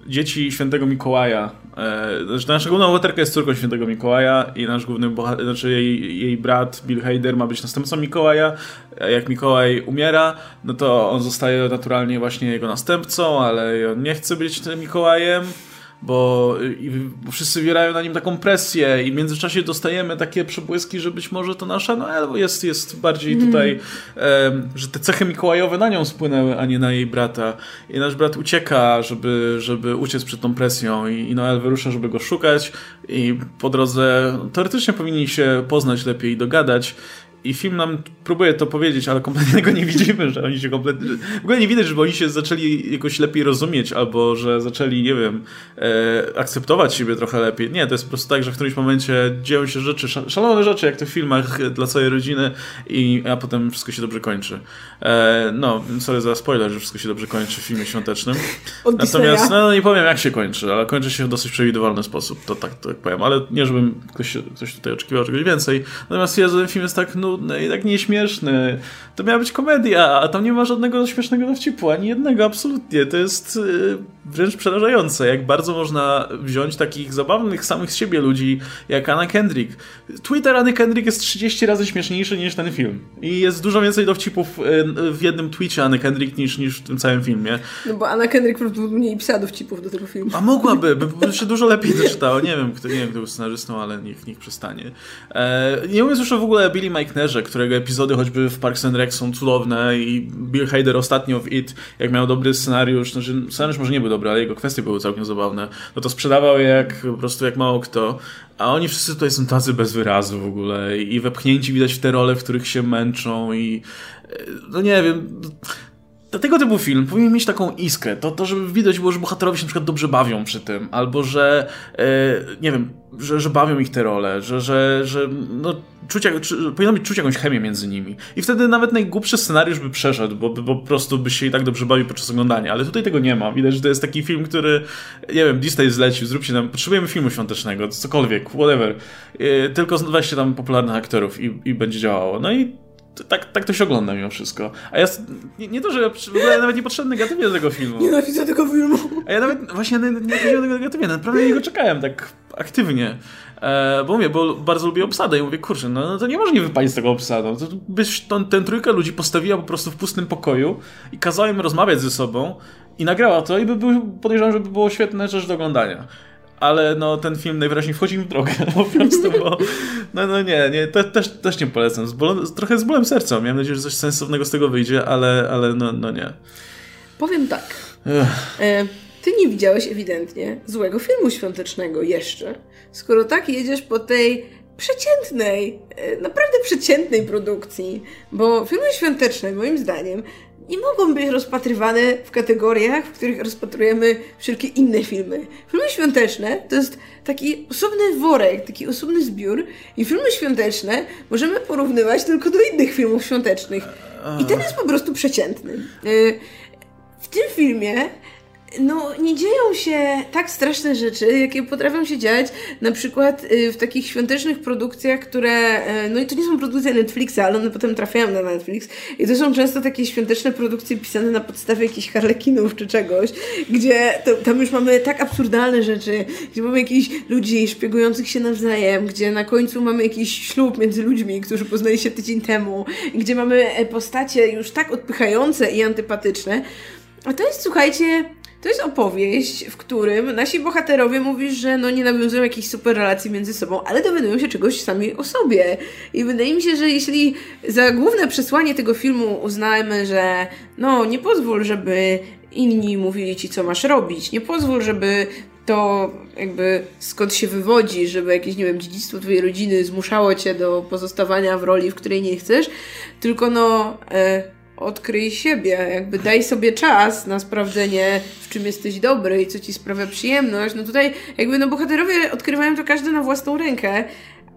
dzieci świętego Mikołaja E, znaczy, nasza główna bohaterka jest córką świętego Mikołaja i nasz główny bohater, znaczy jej, jej brat Bill Hader ma być następcą Mikołaja. Jak Mikołaj umiera, no to on zostaje naturalnie właśnie jego następcą, ale on nie chce być tym Mikołajem bo, bo wszyscy wierają na nim taką presję i w międzyczasie dostajemy takie przebłyski, że być może to nasza Noel jest, jest bardziej mm. tutaj, że te cechy mikołajowe na nią spłynęły, a nie na jej brata. I nasz brat ucieka, żeby, żeby uciec przed tą presją i, i Noel wyrusza, żeby go szukać i po drodze teoretycznie powinni się poznać lepiej i dogadać i film nam próbuje to powiedzieć, ale kompletnie tego nie widzimy, że oni się kompletnie... W ogóle nie widać, żeby oni się zaczęli jakoś lepiej rozumieć, albo że zaczęli, nie wiem, e, akceptować siebie trochę lepiej. Nie, to jest po prostu tak, że w którymś momencie dzieją się rzeczy, szalone rzeczy, jak to w filmach dla całej rodziny, i, a potem wszystko się dobrze kończy. E, no, sorry za spoiler, że wszystko się dobrze kończy w filmie świątecznym. Natomiast, no nie powiem jak się kończy, ale kończy się w dosyć przewidywalny sposób, to tak, to tak powiem. Ale nie, żebym ktoś, ktoś tutaj oczekiwał czegoś więcej. Natomiast ja ten film jest tak, no nudny i tak nieśmieszny. To miała być komedia, a tam nie ma żadnego śmiesznego dowcipu, ani jednego, absolutnie. To jest yy, wręcz przerażające, jak bardzo można wziąć takich zabawnych samych z siebie ludzi, jak Anna Kendrick. Twitter Anny Kendrick jest 30 razy śmieszniejszy niż ten film. I jest dużo więcej dowcipów yy, w jednym tweetie Anny Kendrick niż, niż w tym całym filmie. No bo Anna Kendrick prawdopodobnie pisała dowcipów do tego filmu. A mogłaby, by się dużo lepiej doczytała. Nie wiem, kto, nie wiem, kto był scenarzystą, ale niech, niech przestanie. E, nie mówiąc już w ogóle Billy McNerze, którego epizody choćby w Parks and Rec są cudowne i Bill Hader ostatnio w It, jak miał dobry scenariusz, znaczy scenariusz może nie był dobry, ale jego kwestie były całkiem zabawne, no to sprzedawał jak po prostu jak mało kto. A oni wszyscy tutaj są tacy bez wyrazu w ogóle i wepchnięci widać w te role, w których się męczą i e, no nie wiem tego typu film powinien mieć taką iskę, to, to żeby widać było, że bohaterowie się na przykład dobrze bawią przy tym, albo że, e, nie wiem, że, że bawią ich te role, że, że, że no, czuć, czy, powinno być czuć jakąś chemię między nimi. I wtedy nawet najgłupszy scenariusz by przeszedł, bo, bo po prostu by się i tak dobrze bawił podczas oglądania, ale tutaj tego nie ma. Widać, że to jest taki film, który, nie wiem, Disney zlecił, zróbcie nam, potrzebujemy filmu świątecznego, cokolwiek, whatever, e, tylko weźcie tam popularnych aktorów i, i będzie działało. No i tak, tak to się ogląda mimo wszystko. A ja nie, nie to, że ja, ja nawet nie podszedłem negatywnie do tego filmu. Nienawidzę tego filmu. A ja nawet właśnie nie, nie podszedłem tego negatywnie, naprawdę jego czekałem tak aktywnie. E, bo mówię, bo bardzo lubię obsadę i mówię, kurczę, no, no to nie może nie wypalić z tego obsadą. To byś ten, ten trójkę ludzi postawiła po prostu w pustym pokoju i kazała im rozmawiać ze sobą i nagrała to i by był, podejrzewam, że by było świetne rzecz do oglądania ale no ten film najwyraźniej wchodzi mi w drogę po prostu, bo no, no nie, nie te, też, też nie polecam. Z trochę z bólem serca. Miałem nadzieję, że coś sensownego z tego wyjdzie, ale, ale no, no nie. Powiem tak. E, ty nie widziałeś ewidentnie złego filmu świątecznego jeszcze. Skoro tak jedziesz po tej przeciętnej, e, naprawdę przeciętnej produkcji, bo filmy świąteczne, moim zdaniem, nie mogą być rozpatrywane w kategoriach, w których rozpatrujemy wszelkie inne filmy. Filmy świąteczne to jest taki osobny worek, taki osobny zbiór i filmy świąteczne możemy porównywać tylko do innych filmów świątecznych. I ten jest po prostu przeciętny. Y, w tym filmie no, nie dzieją się tak straszne rzeczy, jakie potrafią się dziać na przykład y, w takich świątecznych produkcjach, które, y, no i to nie są produkcje Netflixa, ale one potem trafiają na Netflix. I to są często takie świąteczne produkcje pisane na podstawie jakichś harlekinów czy czegoś, gdzie to, tam już mamy tak absurdalne rzeczy, gdzie mamy jakichś ludzi szpiegujących się nawzajem, gdzie na końcu mamy jakiś ślub między ludźmi, którzy poznali się tydzień temu, gdzie mamy e, postacie już tak odpychające i antypatyczne, a to jest, słuchajcie, to jest opowieść, w którym nasi bohaterowie mówisz, że no nie nawiązują jakichś super relacji między sobą, ale dowiadują się czegoś sami o sobie. I wydaje mi się, że jeśli za główne przesłanie tego filmu uznajemy, że no nie pozwól, żeby inni mówili ci, co masz robić, nie pozwól, żeby to jakby skąd się wywodzi, żeby jakieś, nie wiem, dziedzictwo twojej rodziny zmuszało cię do pozostawania w roli, w której nie chcesz, tylko no... E, odkryj siebie, jakby daj sobie czas na sprawdzenie, w czym jesteś dobry i co ci sprawia przyjemność. No tutaj jakby no bohaterowie odkrywają to każdy na własną rękę,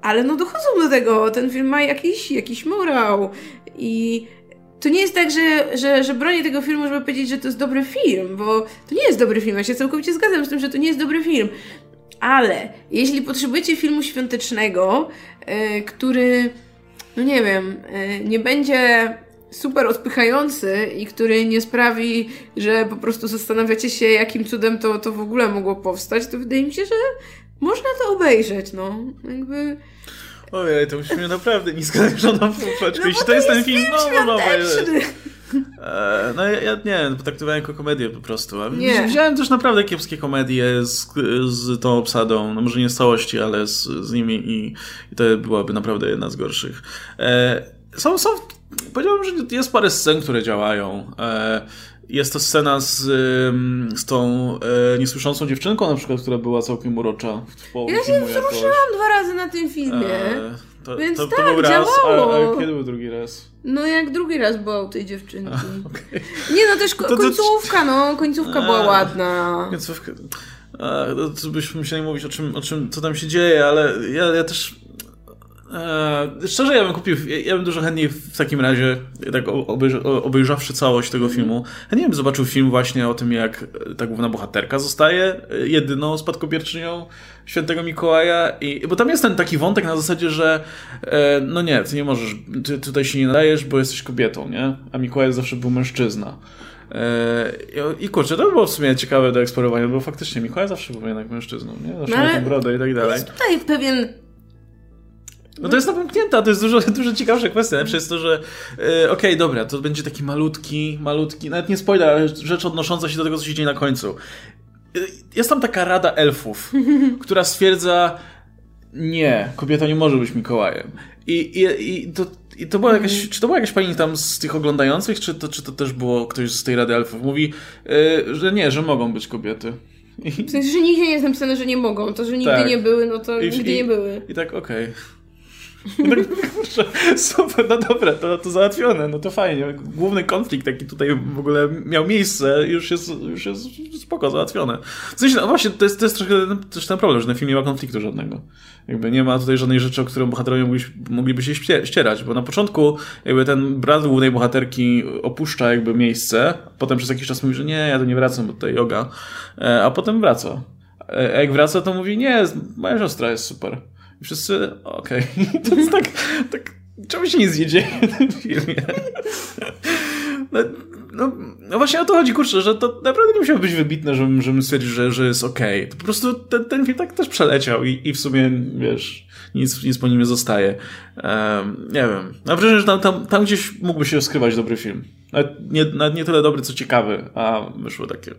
ale no dochodzą do tego, ten film ma jakiś, jakiś morał i to nie jest tak, że, że, że bronię tego filmu, żeby powiedzieć, że to jest dobry film, bo to nie jest dobry film, ja się całkowicie zgadzam z tym, że to nie jest dobry film. Ale jeśli potrzebujecie filmu świątecznego, yy, który, no nie wiem, yy, nie będzie super odpychający i który nie sprawi, że po prostu zastanawiacie się, jakim cudem to, to w ogóle mogło powstać, to wydaje mi się, że można to obejrzeć, no. Jakby... Ojej, to musimy naprawdę nisko zagrzoną półeczkę. No Jeśli to jest ten film, no, no, obejrzeć. E, no ja, ja nie, potraktowałem jako komedię po prostu. A nie. Widziałem też naprawdę kiepskie komedie z, z tą obsadą, no może nie z całości, ale z, z nimi i, i to byłaby naprawdę jedna z gorszych. E, są, są Powiedziałbym, że jest parę scen, które działają. E, jest to scena z, z tą e, niesłyszącą dziewczynką na przykład, która była całkiem urocza w połowie Ja się wzruszyłam dwa razy na tym filmie. E, to, Więc to, to, tak, był raz, działało. A, a, kiedy był drugi raz? No jak drugi raz była u tej dziewczynki. A, okay. Nie no, też ko końcówka, no, końcówka była ładna. Końcówka... A, to byśmy musieli mówić o czym, o czym, co tam się dzieje, ale ja, ja też Eee, szczerze, ja bym kupił, ja, bym dużo chętniej w takim razie, tak obejrz, obejrzawszy całość tego mm. filmu, chętnie bym zobaczył film właśnie o tym, jak ta główna bohaterka zostaje jedyną spadkobierczynią świętego Mikołaja i, bo tam jest ten taki wątek na zasadzie, że e, no nie, ty nie możesz, ty tutaj się nie nadajesz, bo jesteś kobietą, nie? A Mikołaj zawsze był mężczyzna. E, I kurczę, to było w sumie ciekawe do eksplorowania, bo faktycznie Mikołaj zawsze był jednak mężczyzną, nie? Zawsze no, miał brodę i tak dalej. Jest tutaj pewien no to jest napomknięta, to jest dużo, dużo ciekawsza kwestia, nie? przez to, że yy, okej, okay, dobra, to będzie taki malutki, malutki, nawet nie spoiler, ale rzecz odnosząca się do tego, co się dzieje na końcu. Yy, jest tam taka rada elfów, która stwierdza, nie, kobieta nie może być Mikołajem. I, i, i to, i to była jakaś, czy to była jakaś pani tam z tych oglądających, czy to, czy to też było ktoś z tej Rady Elfów? Mówi, yy, że nie, że mogą być kobiety. W sensie, że nigdzie nie jest napisane, że nie mogą. To, że nigdy tak. nie były, no to I, nigdy i, nie były. I tak, okej. Okay. Kurczę, super, no dobra, to, to załatwione, no to fajnie. Główny konflikt taki tutaj w ogóle miał miejsce już jest, już jest spoko, załatwione. W sensie, no właśnie, to jest, to jest trochę też ten problem, że na filmie nie ma konfliktu żadnego. Jakby nie ma tutaj żadnej rzeczy, o którą bohaterowie mogliby, mogliby się ścierać, bo na początku jakby ten brat głównej bohaterki opuszcza jakby miejsce, potem przez jakiś czas mówi, że nie, ja tu nie wracam, bo tutaj yoga, e, a potem wraca. E, a jak wraca, to mówi, nie, moja siostra jest super. I wszyscy, okej. Okay. To jest tak, tak, czemu się nie dzieje w tym filmie? No, no, no, właśnie o to chodzi, kurczę, że to naprawdę nie musiało być wybitne, żebym, żebym stwierdził, że, że jest okej. Okay. To po prostu ten, ten film tak też przeleciał i, i w sumie, wiesz, nic, nic po nim nie zostaje. Um, nie wiem. Mam wrażenie, że tam, tam, tam gdzieś mógłby się skrywać dobry film. Nawet nie, nawet nie tyle dobry, co ciekawy, a wyszło takie...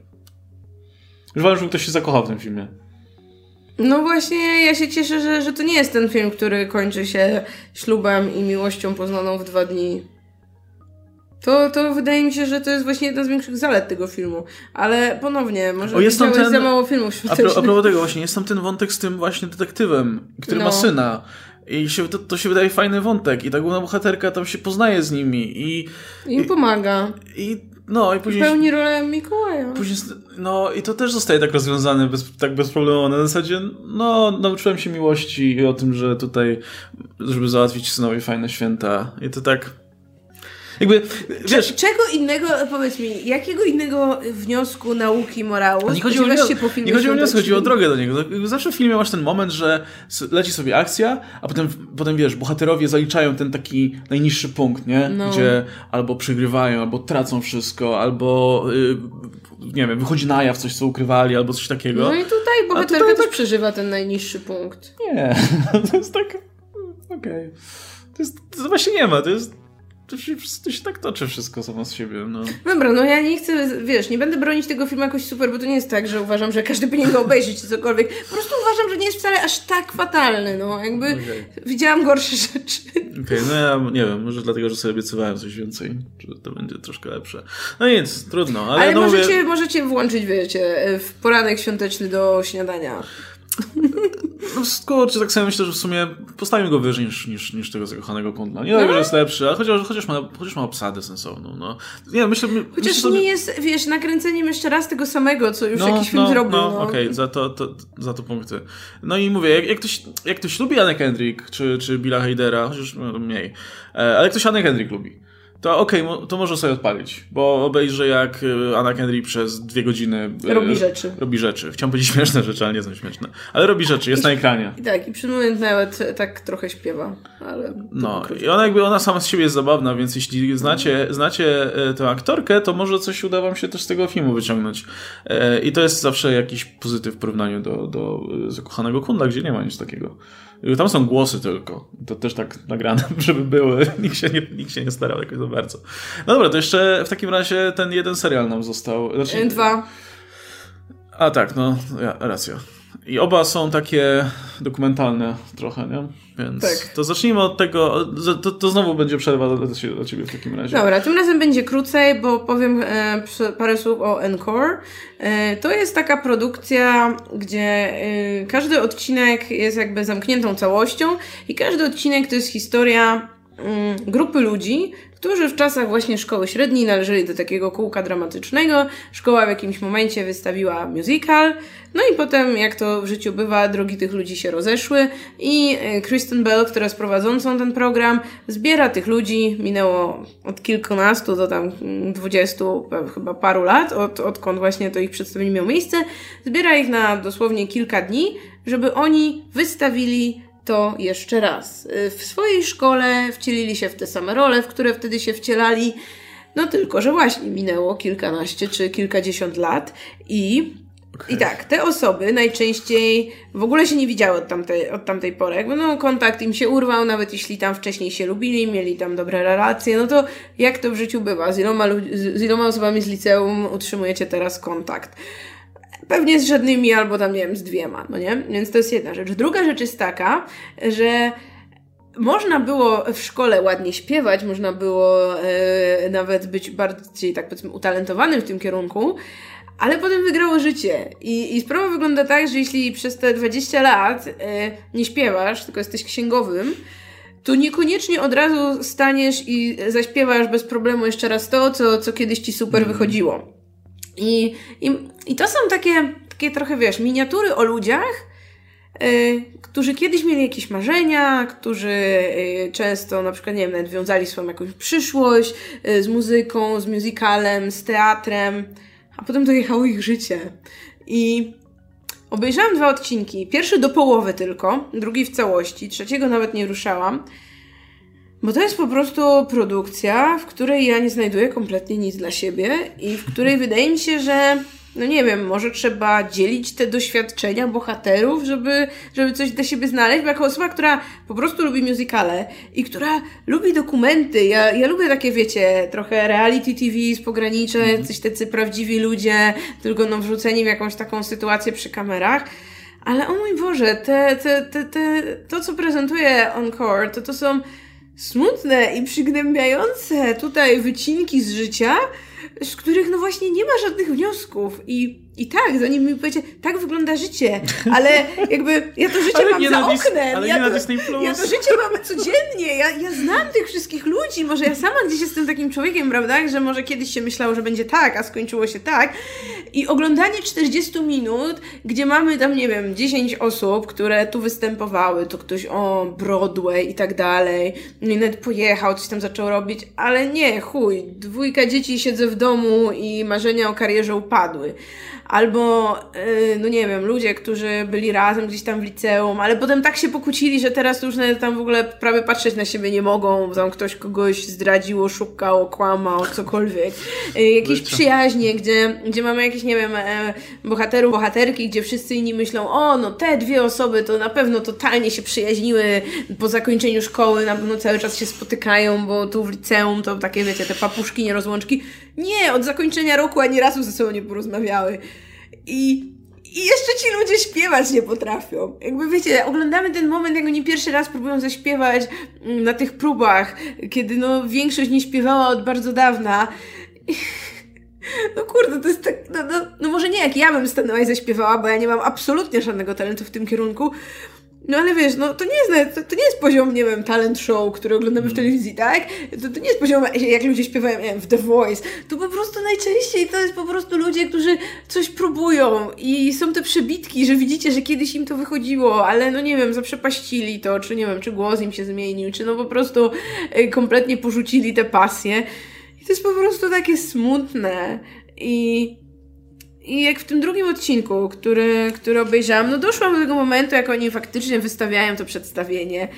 Już uważam, że ktoś się zakochał w tym filmie. No właśnie, ja się cieszę, że, że to nie jest ten film, który kończy się ślubem i miłością poznaną w dwa dni. To, to wydaje mi się, że to jest właśnie jedna z większych zalet tego filmu. Ale ponownie, może o, jest tam ten... za mało filmów świątecznych. A, a propos tego właśnie, jest tam ten wątek z tym właśnie detektywem, który no. ma syna. I się, to, to się wydaje fajny wątek. I ta główna bohaterka tam się poznaje z nimi. I, I im pomaga. I no i później... Pełni rolę Mikołaja. Później, no i to też zostaje tak rozwiązane bez, tak bezproblemowo. Na zasadzie, no, nauczyłem się miłości i o tym, że tutaj, żeby załatwić synowi fajne święta. I to tak jakby, wiesz... Czego innego, powiedz mi, jakiego innego wniosku, nauki, morału nie chodzi o, się po filmie Nie chodzi o wniosek, chodzi o drogę do niego. Zawsze w filmie masz ten moment, że leci sobie akcja, a potem, potem wiesz, bohaterowie zaliczają ten taki najniższy punkt, nie? No. Gdzie albo przegrywają, albo tracą wszystko, albo yy, nie wiem, wychodzi na jaw coś, co ukrywali, albo coś takiego. No i tutaj bohaterka tutaj też tak... przeżywa ten najniższy punkt. Nie, to jest tak... Okej. To, jest, to właśnie nie ma, to jest to się, to się tak toczy wszystko samo z siebie. No. Dobra, no ja nie chcę, wiesz, nie będę bronić tego filmu jakoś super, bo to nie jest tak, że uważam, że każdy powinien go obejrzeć czy cokolwiek. Po prostu uważam, że nie jest wcale aż tak fatalny, no jakby okay. widziałam gorsze rzeczy. Okej, okay, no ja nie wiem, może dlatego, że sobie obiecywałem coś więcej, że to będzie troszkę lepsze. No nic, trudno. Ale, ale no możecie, mówię... możecie włączyć, wiecie, w poranek świąteczny do śniadania. No kurczę, tak sobie myślę, że w sumie postawimy go wyżej niż, niż, niż tego zakochanego kundla. Nie dlatego, że jest lepszy, ale chociaż, chociaż, ma, chociaż ma obsadę sensowną. No. Nie, myślę, chociaż myślę sobie... nie jest, wiesz, nakręceniem jeszcze raz tego samego, co już no, jakiś film no, zrobił. No, no. okej, okay, za, to, to, za to punkty. No i mówię, jak, jak, ktoś, jak ktoś lubi Anne Kendrick, czy, czy Billa Hadera, chociaż no, mniej, e, ale ktoś Anne Kendrick lubi to okej, okay, to może sobie odpalić, bo obejrzę jak y, Anna Kendrick przez dwie godziny y, robi rzeczy. Robi rzeczy. Chciałam powiedzieć śmieszne rzeczy, ale nie są śmieszne. Ale robi rzeczy, jest I, na ekranie. I tak, i przy moment nawet tak trochę śpiewa, ale... No, i ona jakby, ona sama z siebie jest zabawna, więc jeśli znacie, znacie y, tę aktorkę, to może coś uda wam się też z tego filmu wyciągnąć. I to jest zawsze jakiś pozytyw w porównaniu do, do Zakochanego Kundla, gdzie nie ma nic takiego. Tam są głosy tylko. To też tak nagrane, żeby były. Nikt się nie, nikt się nie starał jakoś za bardzo. No dobra, to jeszcze w takim razie ten jeden serial nam został. Znaczy... Dwa. A tak, no, ja, racja. I oba są takie dokumentalne trochę, nie? Więc tak. to zacznijmy od tego, to, to znowu będzie przerwa dla, Ciebie w takim razie. Dobra, tym razem będzie krócej, bo powiem e, parę słów o Encore. E, to jest taka produkcja, gdzie e, każdy odcinek jest jakby zamkniętą całością i każdy odcinek to jest historia mm, grupy ludzi, którzy w czasach właśnie szkoły średniej należeli do takiego kółka dramatycznego. Szkoła w jakimś momencie wystawiła musical, no i potem, jak to w życiu bywa, drogi tych ludzi się rozeszły i e, Kristen Bell, która jest prowadzącą ten program, zbiera tych ludzi, minęło od kilkunastu do tam dwudziestu, chyba paru lat, od, odkąd właśnie to ich przedstawienie miało miejsce, zbiera ich na dosłownie kilka dni, żeby oni wystawili to jeszcze raz. Y, w swojej szkole wcielili się w te same role, w które wtedy się wcielali, no tylko, że właśnie minęło kilkanaście czy kilkadziesiąt lat i Okay. I tak, te osoby najczęściej w ogóle się nie widziały od tamtej, od tamtej pory. Jakby no, kontakt im się urwał, nawet jeśli tam wcześniej się lubili, mieli tam dobre relacje, no to jak to w życiu bywa? Z iloma, z iloma osobami z liceum utrzymujecie teraz kontakt? Pewnie z żadnymi albo tam, nie wiem, z dwiema, no nie? Więc to jest jedna rzecz. Druga rzecz jest taka, że można było w szkole ładnie śpiewać, można było e, nawet być bardziej, tak powiedzmy, utalentowanym w tym kierunku, ale potem wygrało życie. I, I sprawa wygląda tak, że jeśli przez te 20 lat e, nie śpiewasz, tylko jesteś księgowym, to niekoniecznie od razu staniesz i zaśpiewasz bez problemu jeszcze raz to, co, co kiedyś ci super mm. wychodziło. I, i, I to są takie, takie trochę, wiesz, miniatury o ludziach, yy, którzy kiedyś mieli jakieś marzenia, którzy yy, często na przykład, nie wiem, nawet wiązali swoją jakąś przyszłość yy, z muzyką, z musicalem, z teatrem, a potem dojechało ich życie. I obejrzałam dwa odcinki. Pierwszy do połowy tylko, drugi w całości, trzeciego nawet nie ruszałam. Bo to jest po prostu produkcja, w której ja nie znajduję kompletnie nic dla siebie i w której wydaje mi się, że no nie wiem, może trzeba dzielić te doświadczenia bohaterów, żeby, żeby coś dla siebie znaleźć, bo jako osoba, która po prostu lubi musicale i która lubi dokumenty, ja, ja lubię takie, wiecie, trochę reality TV z pogranicza, mm. coś tacy prawdziwi ludzie, tylko no wrzuceni w jakąś taką sytuację przy kamerach, ale o mój Boże, te, te, te, te, to co prezentuje Encore, to to są smutne i przygnębiające tutaj wycinki z życia, z których no właśnie nie ma żadnych wniosków i i tak, zanim mi powiecie, tak wygląda życie, ale jakby ja to życie ale mam za oknem. Ale ja, to, plus. ja to życie mam codziennie. Ja, ja znam tych wszystkich ludzi. Może ja sama gdzieś jestem takim człowiekiem, prawda? Że może kiedyś się myślało, że będzie tak, a skończyło się tak. I oglądanie 40 minut, gdzie mamy tam, nie wiem, 10 osób, które tu występowały, to ktoś o Broadway i tak dalej. I nawet pojechał, coś tam zaczął robić, ale nie, chuj. Dwójka dzieci siedzę w domu i marzenia o karierze upadły albo, yy, no nie wiem, ludzie, którzy byli razem gdzieś tam w liceum, ale potem tak się pokłócili, że teraz już tam w ogóle prawie patrzeć na siebie nie mogą, tam ktoś kogoś zdradził, oszukał, kłamał, cokolwiek. Yy, jakieś przyjaźnie, gdzie, gdzie mamy jakieś, nie wiem, e, bohaterów, bohaterki, gdzie wszyscy inni myślą, o, no te dwie osoby to na pewno totalnie się przyjaźniły po zakończeniu szkoły, na pewno cały czas się spotykają, bo tu w liceum to takie, wiecie, te papuszki, nierozłączki. Nie, od zakończenia roku ani razu ze sobą nie porozmawiały. I i jeszcze ci ludzie śpiewać nie potrafią. Jakby wiecie, oglądamy ten moment, jak oni pierwszy raz próbują zaśpiewać mm, na tych próbach, kiedy no większość nie śpiewała od bardzo dawna. No kurde, to jest tak, no, no, no może nie jak ja bym stanęła i zaśpiewała, bo ja nie mam absolutnie żadnego talentu w tym kierunku, no ale wiesz, no to nie jest, to, to nie jest poziom, nie wiem, talent show, który oglądamy w mm. telewizji, tak? To, to nie jest poziom, jak ludzie śpiewają, nie wiem, w The Voice. To po prostu najczęściej to jest po prostu ludzie, którzy coś próbują i są te przebitki, że widzicie, że kiedyś im to wychodziło, ale no nie wiem, zaprzepaścili to, czy nie wiem, czy głos im się zmienił, czy no po prostu e, kompletnie porzucili te pasje. I to jest po prostu takie smutne i i jak w tym drugim odcinku, który, który obejrzałam, no doszłam do tego momentu, jak oni faktycznie wystawiają to przedstawienie.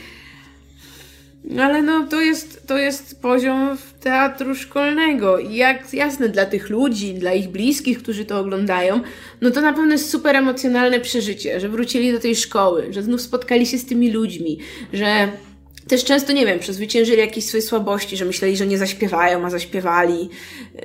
No ale no to jest, to jest poziom teatru szkolnego i jak jasne dla tych ludzi, dla ich bliskich, którzy to oglądają, no to na pewno jest super emocjonalne przeżycie, że wrócili do tej szkoły, że znów spotkali się z tymi ludźmi, że też często, nie wiem, przezwyciężyli jakieś swoje słabości, że myśleli, że nie zaśpiewają, a zaśpiewali,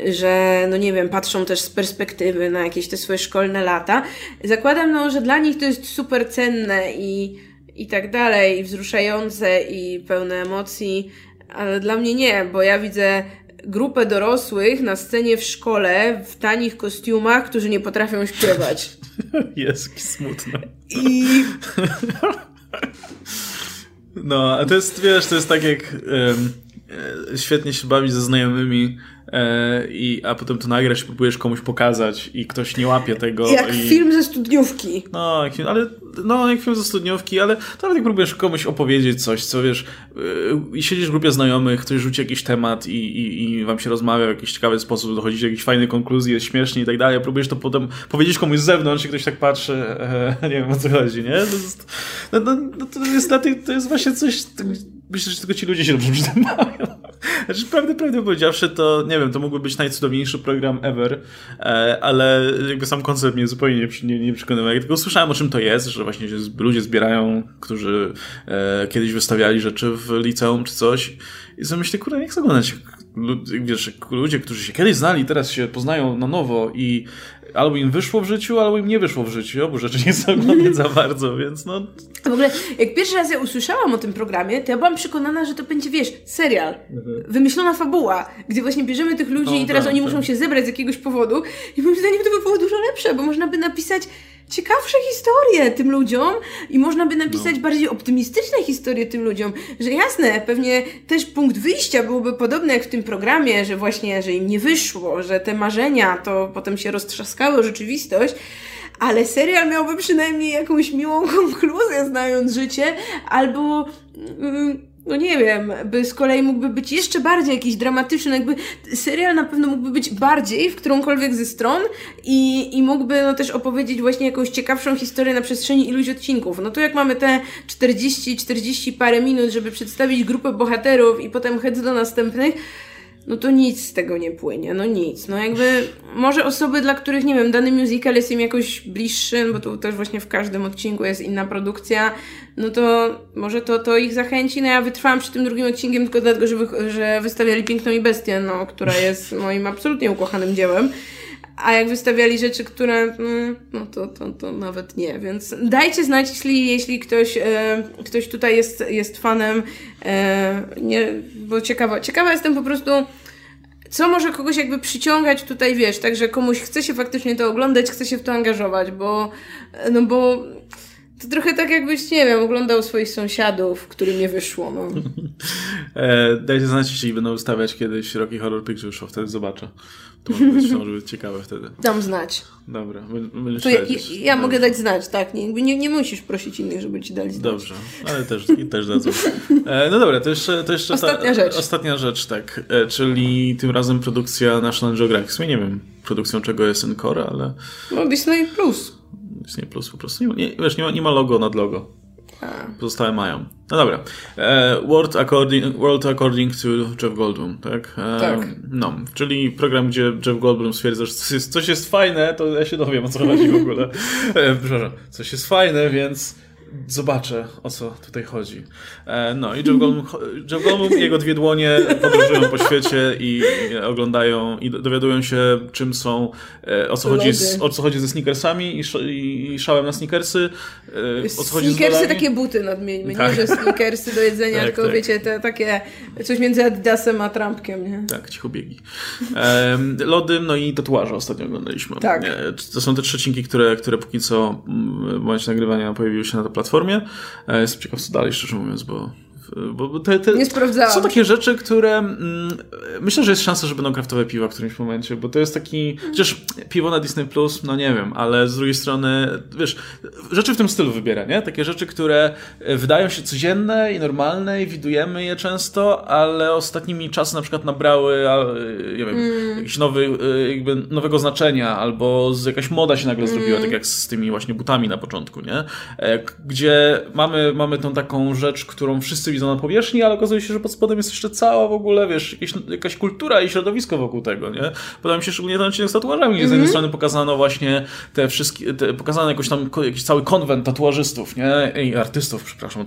że, no nie wiem, patrzą też z perspektywy na jakieś te swoje szkolne lata. Zakładam, no, że dla nich to jest super cenne i, i tak dalej, i wzruszające i pełne emocji, ale dla mnie nie, bo ja widzę grupę dorosłych na scenie w szkole w tanich kostiumach, którzy nie potrafią śpiewać. Jest smutne. I... No, a to jest, wiesz, to jest tak jak... Um, świetnie się bawić ze znajomymi, i, a potem to nagrasz i próbujesz komuś pokazać i ktoś nie łapie tego. Jak i... film ze studniówki. No, jak, ale, no, jak film ze studniówki, ale to nawet jak próbujesz komuś opowiedzieć coś, co wiesz, yy, i siedzisz w grupie znajomych, ktoś rzuci jakiś temat i, i, i wam się rozmawia w jakiś ciekawy sposób, dochodzicie do jakiejś fajnej konkluzji, jest śmiesznie i tak dalej, próbujesz to potem powiedzieć komuś z zewnątrz i ktoś tak patrzy, e, nie wiem o co chodzi, nie? To jest, no, no, no to jest to jest właśnie coś, myślę, że tylko ci ludzie się dobrze przy tym bawią. Znaczy, prawdę, prawdę powiedziawszy, to nie wiem, to mógłby być najcudowniejszy program ever, e, ale jakby sam koncept mnie zupełnie nie, nie przekonywał. Ja tylko słyszałem o czym to jest, że właśnie ludzie zbierają, którzy e, kiedyś wystawiali rzeczy w liceum czy coś i sobie myślę, kurde, nie chcę oglądać wiesz, ludzie, którzy się kiedyś znali, teraz się poznają na nowo i albo im wyszło w życiu, albo im nie wyszło w życiu. Obu rzeczy nie są oglądać za bardzo, więc no... W ogóle, jak pierwszy raz ja usłyszałam o tym programie, to ja byłam przekonana, że to będzie, wiesz, serial. Mhm. Wymyślona fabuła, gdzie właśnie bierzemy tych ludzi no, i teraz tak, oni tak. muszą się zebrać z jakiegoś powodu i moim zdaniem to by było dużo lepsze, bo można by napisać ciekawsze historie tym ludziom i można by napisać no. bardziej optymistyczne historie tym ludziom, że jasne, pewnie też punkt wyjścia byłoby podobny jak w tym programie, że właśnie, że im nie wyszło, że te marzenia to potem się roztrzaskały o rzeczywistość, ale serial miałby przynajmniej jakąś miłą konkluzję, znając życie, albo... Yy, no nie wiem, by z kolei mógłby być jeszcze bardziej jakiś dramatyczny, jakby serial na pewno mógłby być bardziej w którąkolwiek ze stron i, i mógłby no też opowiedzieć właśnie jakąś ciekawszą historię na przestrzeni iluś odcinków. No to jak mamy te 40, 40 parę minut, żeby przedstawić grupę bohaterów i potem head do następnych, no to nic z tego nie płynie, no nic. No jakby może osoby, dla których, nie wiem, dany musical jest im jakoś bliższy, bo tu też właśnie w każdym odcinku jest inna produkcja, no to może to, to ich zachęci. No ja wytrwałam przy tym drugim odcinkiem tylko dlatego, że, wy, że wystawiali Piękną i Bestię, no, która jest moim absolutnie ukochanym dziełem. A jak wystawiali rzeczy, które, mm, no to, to, to nawet nie, więc dajcie znać, jeśli, jeśli ktoś, e, ktoś tutaj jest, jest fanem, e, nie, bo ciekawa, ciekawa jestem po prostu, co może kogoś jakby przyciągać tutaj, wiesz, także komuś chce się faktycznie to oglądać, chce się w to angażować, bo, no bo to trochę tak jakbyś, nie wiem, oglądał swoich sąsiadów, którym nie wyszło. No. e, dajcie znać, jeśli będą ustawiać kiedyś Rocky Horror Picture Show, wtedy zobaczę. To może być, może być ciekawe wtedy. Dam znać. Dobra, będziesz ja, ja, ja mogę dać znać, tak. Nie, nie, nie musisz prosić innych, żeby ci dali znać. Dobrze, ale też, i też dadzą. E, no dobra, to jeszcze, to jeszcze ostatnia ta, rzecz. Ostatnia rzecz, tak. E, czyli tym razem produkcja National Geographic. Sumie nie wiem, produkcją czego jest Encore, ale... No Disney Plus. Disney Plus po prostu. Nie, nie, wiesz, nie ma, nie ma logo nad logo. Pozostałe mają. No dobra. E, World, according, World According to Jeff Goldblum, tak? E, tak. No, czyli program, gdzie Jeff Goldblum stwierdza, że coś jest, coś jest fajne, to ja się dowiem, o co chodzi w ogóle. E, przepraszam. Coś jest fajne, więc zobaczę, o co tutaj chodzi. E, no i Jeff Goldblum, jego dwie dłonie podróżują po świecie i oglądają i dowiadują się, czym są, e, o co chodzi, z, o co chodzi ze sneakersami i, i szałem na sneakersy. E, o co chodzi Sneakersy z takie buty nadmieńmy, tak. nie że sneakersy do jedzenia, tak, tylko tak. wiecie, te takie coś między Adidasem a Trumpkiem, nie? Tak, cicho biegi. lody, no i tatuaże ostatnio oglądaliśmy. Tak. To są te trzcinki, które, które póki co w momencie nagrywania pojawiły się na to platformie. E, jestem ciekaw, co dalej, szczerze mówiąc, bo bo te, te, nie sprawdzałam. Są takie rzeczy, które mm, myślę, że jest szansa, że będą kraftowe piwa w którymś momencie, bo to jest taki, chociaż piwo na Disney Plus, no nie wiem, ale z drugiej strony, wiesz, rzeczy w tym stylu wybiera, nie? Takie rzeczy, które wydają się codzienne i normalne i widujemy je często, ale ostatnimi czasy na przykład nabrały, nie wiem, mm. jakiś nowy, jakby nowego znaczenia, albo jakaś moda się nagle zrobiła, mm. tak jak z tymi właśnie butami na początku, nie? E, gdzie mamy, mamy tą taką rzecz, którą wszyscy widzą na powierzchni, ale okazuje się, że pod spodem jest jeszcze cała w ogóle, wiesz, jakieś, jakaś kultura i środowisko wokół tego, nie? Podoba mi się szczególnie ten odcinek z tatuażami, gdzie mm -hmm. z jednej mhm. strony pokazano właśnie te wszystkie, te, pokazano jakoś tam jakiś cały konwent tatuażystów, nie? I artystów, przepraszam,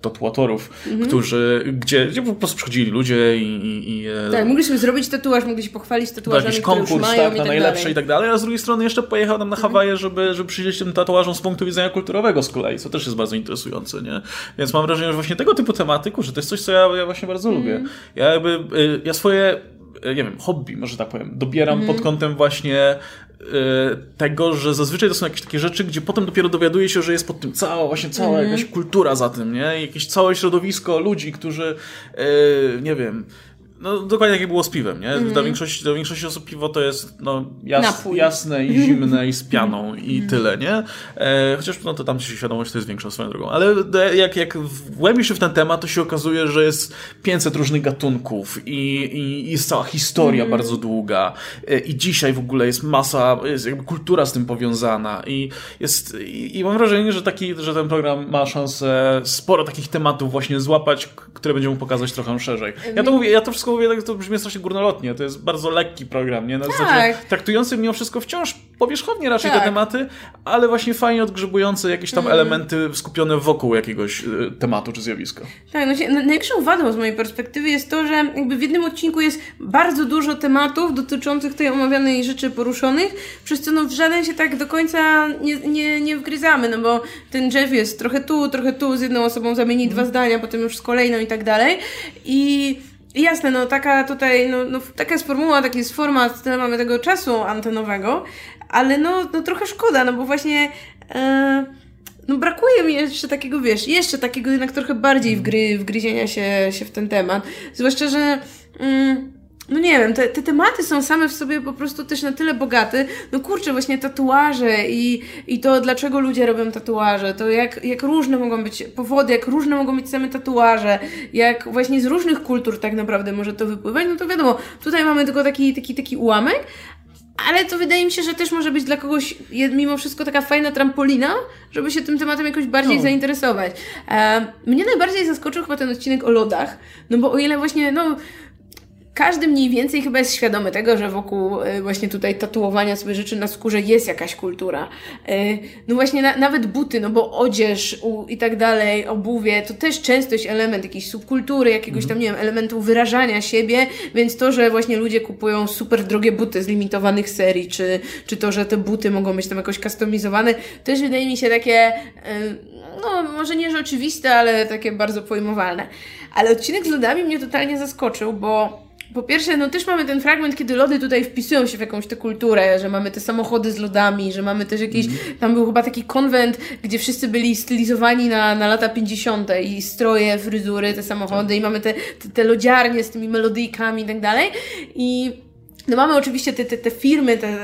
tatuatorów, mm -hmm. którzy, gdzie, gdzie po prostu przychodzili ludzie i... i, i e, tak, mogliśmy zrobić tatuaż, mogli się pochwalić tatuażami, jakiś konkurs, tak, na tak najlepsze dalej. i tak dalej, a z drugiej strony jeszcze pojechał tam na Hawaje, żeby, żeby przyjrzeć tym tatuażom z punktu widzenia kulturowego z kolei, co też jest bardzo interesujące, nie? Więc mam wrażenie, że właśnie tego typu tematyku, że to jest coś, co ja, ja właśnie bardzo mm. lubię. Ja jakby, y, ja swoje nie wiem, hobby, może tak powiem, dobieram mm. pod kątem właśnie tego, że zazwyczaj to są jakieś takie rzeczy, gdzie potem dopiero dowiaduje się, że jest pod tym cała, właśnie cała mm. jakaś kultura za tym, nie? Jakieś całe środowisko ludzi, którzy, nie wiem, no dokładnie jak było z piwem, nie? Mm. Dla, większości, dla większości osób piwo to jest no, jas, jasne i zimne i z pianą i mm. tyle, nie? E, chociaż no to tam się świadomość to jest większa swoją drogą. Ale jak, jak wgłębisz się w ten temat, to się okazuje, że jest 500 różnych gatunków i, i, i jest cała historia mm. bardzo długa e, i dzisiaj w ogóle jest masa, jest jakby kultura z tym powiązana i jest, i, i mam wrażenie, że taki, że ten program ma szansę sporo takich tematów właśnie złapać, które będzie mógł pokazać trochę szerzej. Ja to mówię, ja to wszystko mówię, tak to brzmi strasznie górnolotnie. To jest bardzo lekki program, nie? Na tak. zasadzie traktujący mimo wszystko wciąż powierzchownie raczej tak. te tematy, ale właśnie fajnie odgrzebujące jakieś tam mm. elementy skupione wokół jakiegoś y, tematu czy zjawiska. Tak, no, największą wadą z mojej perspektywy jest to, że jakby w jednym odcinku jest bardzo dużo tematów dotyczących tej omawianej rzeczy poruszonych, przez co no w żaden się tak do końca nie, nie, nie wgryzamy, no bo ten Jeff jest trochę tu, trochę tu, z jedną osobą zamieni mm. dwa zdania, potem już z kolejną i tak dalej. I Jasne, no taka tutaj, no, no taka jest formuła, taki jest format, tyle mamy tego czasu antenowego, ale no, no trochę szkoda, no bo właśnie e, no brakuje mi jeszcze takiego, wiesz, jeszcze takiego jednak trochę bardziej wgry, wgryzienia się, się w ten temat. Zwłaszcza, że mm, no nie wiem, te, te tematy są same w sobie po prostu też na tyle bogate. No kurczę, właśnie tatuaże i, i to, dlaczego ludzie robią tatuaże, to jak, jak różne mogą być powody, jak różne mogą być same tatuaże, jak właśnie z różnych kultur tak naprawdę może to wypływać, no to wiadomo, tutaj mamy tylko taki, taki, taki ułamek, ale to wydaje mi się, że też może być dla kogoś mimo wszystko taka fajna trampolina, żeby się tym tematem jakoś bardziej no. zainteresować. E, mnie najbardziej zaskoczył chyba ten odcinek o lodach, no bo o ile właśnie, no każdy mniej więcej chyba jest świadomy tego, że wokół e, właśnie tutaj tatuowania sobie rzeczy na skórze jest jakaś kultura. E, no właśnie na, nawet buty, no bo odzież u, i tak dalej, obuwie, to też często jest element jakiejś subkultury, jakiegoś tam, nie wiem, elementu wyrażania siebie, więc to, że właśnie ludzie kupują super drogie buty z limitowanych serii, czy, czy to, że te buty mogą być tam jakoś customizowane, też wydaje mi się takie, e, no może nie, że oczywiste, ale takie bardzo pojmowalne. Ale odcinek z lodami mnie totalnie zaskoczył, bo po pierwsze, no też mamy ten fragment, kiedy lody tutaj wpisują się w jakąś tę kulturę, że mamy te samochody z lodami, że mamy też jakiś, mm. tam był chyba taki konwent, gdzie wszyscy byli stylizowani na, na lata 50. i stroje, fryzury, te samochody tak. i mamy te, te, te lodziarnie z tymi melodyjkami i tak dalej. I no mamy oczywiście te, te, te firmy, te,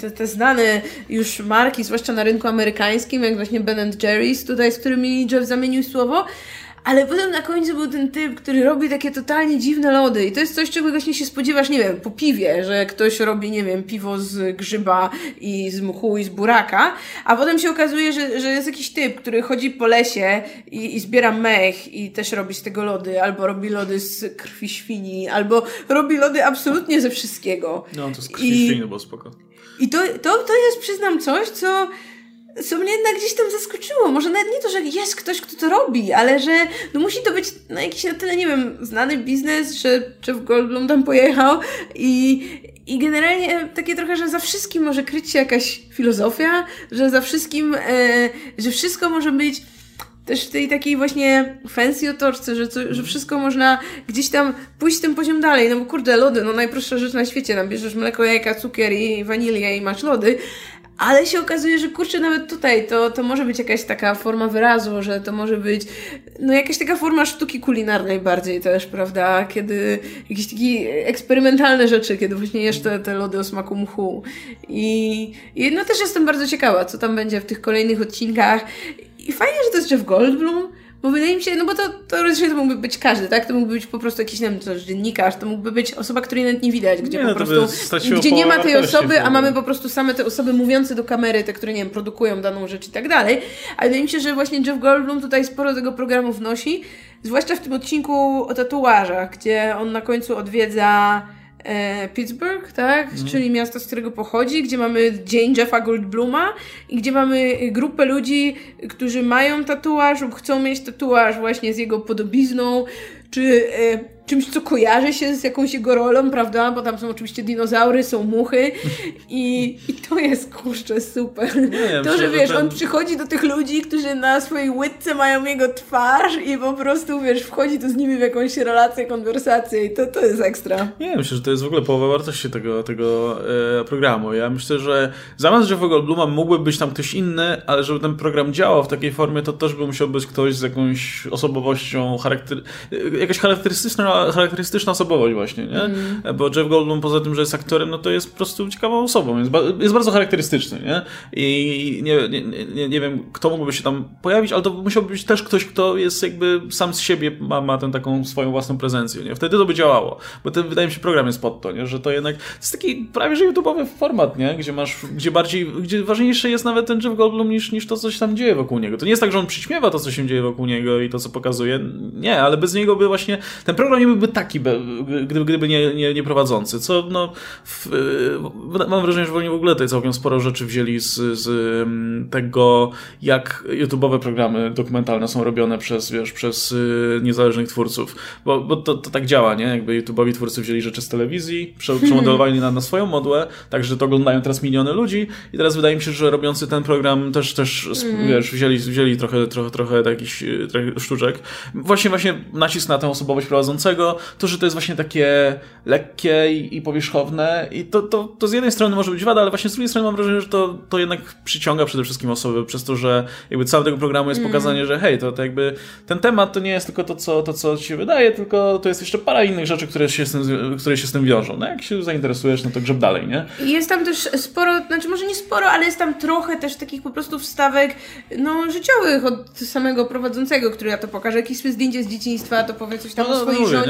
te, te znane już marki, zwłaszcza na rynku amerykańskim, jak właśnie Ben Jerry's tutaj, z którymi Jeff zamienił słowo, ale potem na końcu był ten typ, który robi takie totalnie dziwne lody. I to jest coś, czego właśnie się spodziewasz, nie wiem, po piwie, że ktoś robi, nie wiem, piwo z grzyba i z mchu i z buraka, a potem się okazuje, że, że jest jakiś typ, który chodzi po lesie i, i zbiera mech i też robi z tego lody, albo robi lody z krwi świni, albo robi lody absolutnie ze wszystkiego. No, to z krwi I, świni było spoko. I to, to, to jest, przyznam, coś, co co mnie jednak gdzieś tam zaskoczyło. Może nawet nie to, że jest ktoś, kto to robi, ale że no musi to być na jakiś na tyle, nie wiem, znany biznes, że Jeff Goldblum tam pojechał i, i generalnie takie trochę, że za wszystkim może kryć się jakaś filozofia, że za wszystkim, e, że wszystko może być też w tej takiej właśnie fancy otoczce, że, że wszystko można gdzieś tam pójść tym poziom dalej, no bo kurde, lody, no najprostsza rzecz na świecie, tam bierzesz mleko, jajka, cukier i wanilię i masz lody, ale się okazuje, że kurczę, nawet tutaj to, to może być jakaś taka forma wyrazu, że to może być no jakaś taka forma sztuki kulinarnej bardziej też, prawda? Kiedy jakieś takie eksperymentalne rzeczy, kiedy właśnie jesz te, te lody o smaku mchu. I, I no też jestem bardzo ciekawa, co tam będzie w tych kolejnych odcinkach. I fajnie, że to jest Jeff Goldblum, bo wydaje mi się, no bo to teoretycznie to mógłby być każdy, tak? To mógłby być po prostu jakiś, też dziennikarz, to mógłby być osoba, której nawet nie widać, gdzie nie, po no prostu, gdzie nie ma tej osoby, a mamy po prostu same te osoby mówiące do kamery, te, które, nie wiem, produkują daną rzecz i tak dalej. Ale wydaje mi się, że właśnie Jeff Goldblum tutaj sporo tego programu wnosi, zwłaszcza w tym odcinku o tatuażach, gdzie on na końcu odwiedza Pittsburgh, tak? Mm. Czyli miasto, z którego pochodzi, gdzie mamy Dzień Jeffa Goldbluma i gdzie mamy grupę ludzi, którzy mają tatuaż lub chcą mieć tatuaż właśnie z jego podobizną, czy e, czymś, co kojarzy się z jakąś jego rolą, prawda? Bo tam są oczywiście dinozaury, są muchy i, i to jest kurczę super. Nie, to, że wiesz, ten... on przychodzi do tych ludzi, którzy na swojej łydce mają jego twarz i po prostu wiesz, wchodzi to z nimi w jakąś relację, konwersację i to, to jest ekstra. Nie, myślę, że to jest w ogóle połowa wartości tego, tego e, programu. Ja myślę, że zamiast Jeff'a Goldbluma mógłby być tam ktoś inny, ale żeby ten program działał w takiej formie, to też by musiał być ktoś z jakąś osobowością, charakter... E, jakaś charakterystyczna, charakterystyczna osobowość właśnie, nie? Mm. Bo Jeff Goldblum poza tym, że jest aktorem, no to jest po prostu ciekawą osobą, jest, ba jest bardzo charakterystyczny, nie? I nie, nie, nie, nie wiem, kto mógłby się tam pojawić, ale to musiałby być też ktoś, kto jest jakby sam z siebie, ma, ma tę taką swoją własną prezencję, nie? Wtedy to by działało, bo ten, wydaje mi się, program jest pod to, nie? Że to jednak, to jest taki prawie, że YouTube'owy format, nie? Gdzie masz, gdzie bardziej, gdzie ważniejszy jest nawet ten Jeff Goldblum niż, niż to, co się tam dzieje wokół niego. To nie jest tak, że on przyćmiewa to, co się dzieje wokół niego i to, co pokazuje. Nie, ale bez niego by właśnie, ten program nie byłby taki, gdyby, gdyby nie, nie, nie prowadzący, co no, w, mam wrażenie, że oni w ogóle tutaj całkiem sporo rzeczy wzięli z, z tego, jak YouTube'owe programy dokumentalne są robione przez, wiesz, przez y, niezależnych twórców, bo, bo to, to tak działa, nie? Jakby YouTube'owi twórcy wzięli rzeczy z telewizji, przemodelowali na, na swoją modłę, także to oglądają teraz miliony ludzi i teraz wydaje mi się, że robiący ten program też, też mm. wiesz, wzięli, wzięli trochę, trochę, trochę jakichś trochę sztuczek. Właśnie, właśnie nacisk na tę osobowość prowadzącego, to, że to jest właśnie takie lekkie i, i powierzchowne i to, to, to z jednej strony może być wada, ale właśnie z drugiej strony mam wrażenie, że to, to jednak przyciąga przede wszystkim osoby, przez to, że jakby całe tego programu jest mm. pokazanie, że hej, to, to jakby ten temat to nie jest tylko to co, to, co ci się wydaje, tylko to jest jeszcze para innych rzeczy, które się z tym, które się z tym wiążą. No jak się zainteresujesz, no to grzeb dalej, nie? Jest tam też sporo, znaczy może nie sporo, ale jest tam trochę też takich po prostu wstawek, no życiowych od samego prowadzącego, który ja to pokażę, jakieś zdjęcie z dzieciństwa, to powie coś tam no, o no, swojej mówię, żonie,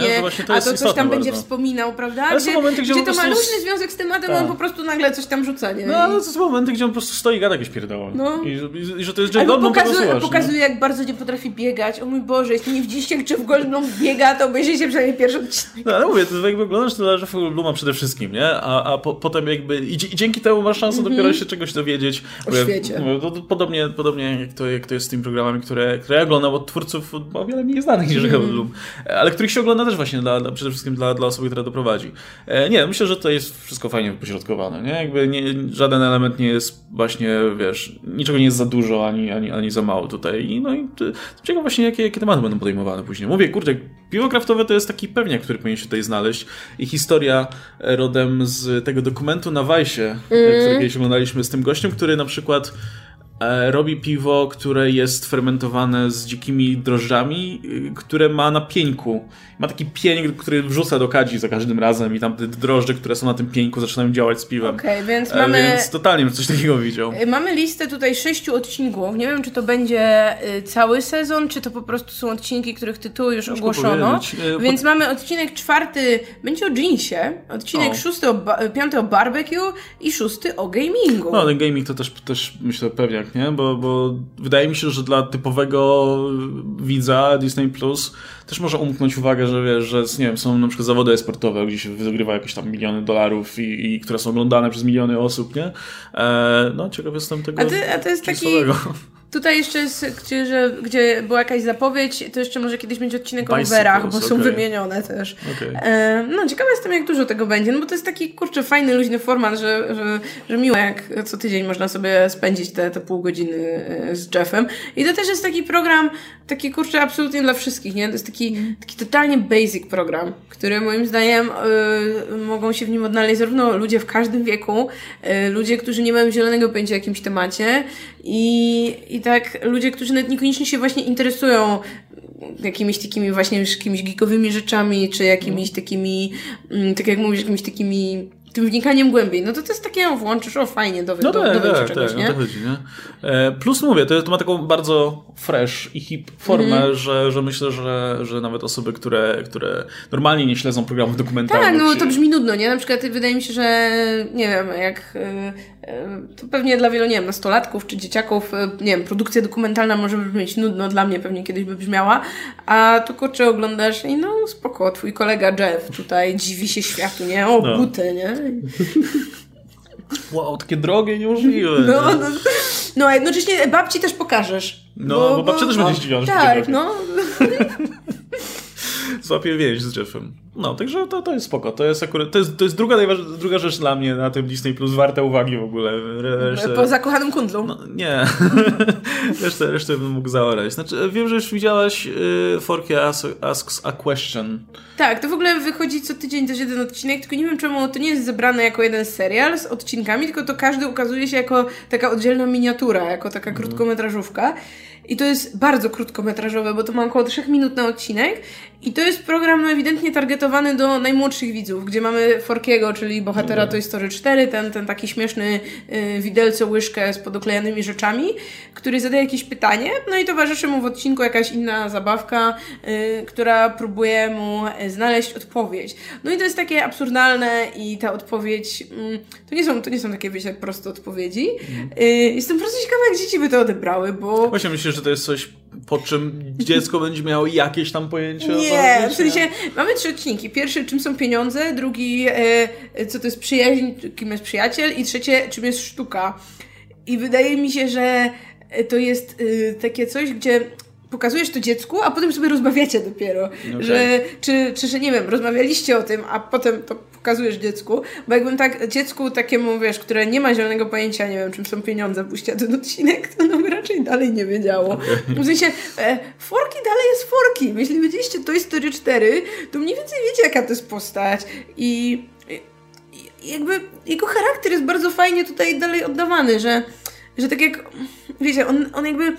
to a to coś tam bardzo. będzie wspominał, prawda? Ale gdzie, momenty, gdzie, gdzie to ma luźny związek z tematem, tak. on po prostu nagle coś tam rzuca, nie? No ale to są momenty, gdzie on po prostu stoi i gada jakieś pierdoło. No. I, i, że to jest Jack Goldblum, pokazuje, pokazuje jak bardzo nie potrafi biegać. O mój Boże, jeśli nie widzieliście, czy w Goldblum biega, to obejrzyjcie przynajmniej pierwszy odcinek. No ale mówię, to jakby oglądasz to że Goldbluma przede wszystkim, nie? A, a po, potem jakby i, i, dzięki temu masz szansę mm -hmm. dopiero się czegoś dowiedzieć. O mówię, świecie. To, to podobnie, podobnie jak, to, jak to jest z tymi programami, które, które ja oglądam od twórców o wiele mniej znanych niż mm -hmm. Goldblum, ale których się ogląda też właśnie dla, dla, przede wszystkim dla, dla osoby, która doprowadzi. E, nie, myślę, że to jest wszystko fajnie wypośrodkowane, nie? Jakby nie, żaden element nie jest właśnie, wiesz, niczego nie jest za dużo, ani, ani, ani za mało tutaj. I, no i ciekawe właśnie, jakie, jakie tematy będą podejmowane później. Mówię, kurde, piwo kraftowe to jest taki pewniak, który powinien się tutaj znaleźć i historia rodem z tego dokumentu na Wajsie, mm. który kiedyś oglądaliśmy z tym gościem, który na przykład E, robi piwo, które jest fermentowane z dzikimi drożdżami, y, które ma na pieńku. Ma taki pień, który wrzuca do kadzi za każdym razem i tam te drożdże, które są na tym pieńku zaczynają działać z piwem. Okej, okay, więc e, mamy... Więc totalnie coś takiego widział. Y, mamy listę tutaj sześciu odcinków. Nie wiem, czy to będzie y, cały sezon, czy to po prostu są odcinki, których tytuły już Ciężko ogłoszono. Więc mamy odcinek czwarty, będzie o jeansie, odcinek o. szósty, o piąty o barbecue i szósty o gamingu. No, ten gaming to też, też myślę pewnie nie? Bo, bo wydaje mi się, że dla typowego widza Disney Plus też może umknąć uwagę, że wiesz, że nie wiem, są na przykład zawody esportowe, gdzie się wygrywa jakieś tam miliony dolarów i, i które są oglądane przez miliony osób, nie? E, no, ciekaw jestem tego. A, ty, a to jest taki. Tutaj jeszcze jest, gdzie, że, gdzie była jakaś zapowiedź, to jeszcze może kiedyś będzie odcinek o rowerach, bo są okay. wymienione też. Okay. E, no, ciekawa jestem, jak dużo tego będzie, no bo to jest taki, kurczę, fajny, luźny format, że, że, że miło, jak co tydzień można sobie spędzić te, te pół godziny e, z Jeffem. I to też jest taki program, taki, kurczę, absolutnie dla wszystkich, nie? To jest taki, taki totalnie basic program, który moim zdaniem y, mogą się w nim odnaleźć zarówno ludzie w każdym wieku, y, ludzie, którzy nie mają zielonego pojęcia o jakimś temacie i, i tak ludzie, którzy nawet niekoniecznie się właśnie interesują jakimiś takimi właśnie jakimiś geekowymi rzeczami, czy jakimiś takimi, mm, tak jak mówisz, jakimiś takimi tym wnikaniem głębiej, no to to jest takie, o, włączysz, o fajnie, dowie, no tak, do, tak, czegoś, tak, nie? No to chodzi, nie? E, plus mówię, to, to ma taką bardzo fresh i hip formę, mm. że, że myślę, że, że nawet osoby, które, które normalnie nie śledzą programów dokumentalnych. Tak, no to brzmi nudno, nie? Na przykład wydaje mi się, że nie wiem, jak e, to pewnie dla wielu, nie wiem, nastolatków czy dzieciaków, nie wiem, produkcja dokumentalna może brzmieć nudno, dla mnie pewnie kiedyś by brzmiała, a tu kurczę oglądasz i no spoko, twój kolega Jeff tutaj dziwi się światu, nie? O, no. buty, nie? Wow, takie drogie, niemożliwe. No, no, no, a jednocześnie babci też pokażesz. No, bo, bo babcia też będzie zdziwiona, Tak, no. złapie więź z Jeffem. No, także to, to jest spoko. To jest akurat, to jest, to jest druga, druga rzecz dla mnie na tym Disney Plus warta uwagi w ogóle. Resztę, po zakochanym kundlu. No, nie. resztę, resztę bym mógł zaorać. Znaczy, wiem, że już widziałaś y, Forkie Asks a Question. Tak, to w ogóle wychodzi co tydzień też jeden odcinek, tylko nie wiem czemu to nie jest zebrane jako jeden serial z odcinkami, tylko to każdy ukazuje się jako taka oddzielna miniatura, jako taka mhm. krótkometrażówka. I to jest bardzo krótkometrażowe, bo to ma około 3 minut na odcinek. I to jest program no, ewidentnie targetowany do najmłodszych widzów, gdzie mamy Forkiego, czyli bohatera. Toy Story 4, ten, ten taki śmieszny y, widelco łyżkę z podoklejanymi rzeczami, który zadaje jakieś pytanie, no i towarzyszy mu w odcinku jakaś inna zabawka, y, która próbuje mu znaleźć odpowiedź. No i to jest takie absurdalne i ta odpowiedź, y, to, nie są, to nie są takie, wiecie, proste odpowiedzi. Mm. Y, jestem bardzo ciekawa, jak dzieci by to odebrały, bo... Właśnie myślę, że to jest coś po czym dziecko będzie miało jakieś tam pojęcie Nie, w sensie mamy trzy odcinki. Pierwszy, czym są pieniądze, drugi, e, co to jest przyjaźń, kim jest przyjaciel i trzecie, czym jest sztuka. I wydaje mi się, że to jest e, takie coś, gdzie pokazujesz to dziecku, a potem sobie rozmawiacie dopiero. Okay. Że, czy, czy, że nie wiem, rozmawialiście o tym, a potem to pokazujesz dziecku, bo jakbym tak dziecku takiemu, wiesz, które nie ma zielonego pojęcia, nie wiem, czym są pieniądze, puściła ten odcinek, to no by raczej dalej nie wiedziało. Okay. W sensie, e, Forki dalej jest Forki. Jeśli widzieliście Toy Story 4, to mniej więcej wiecie, jaka to jest postać i, i jakby jego charakter jest bardzo fajnie tutaj dalej oddawany, że, że tak jak, wiecie, on, on jakby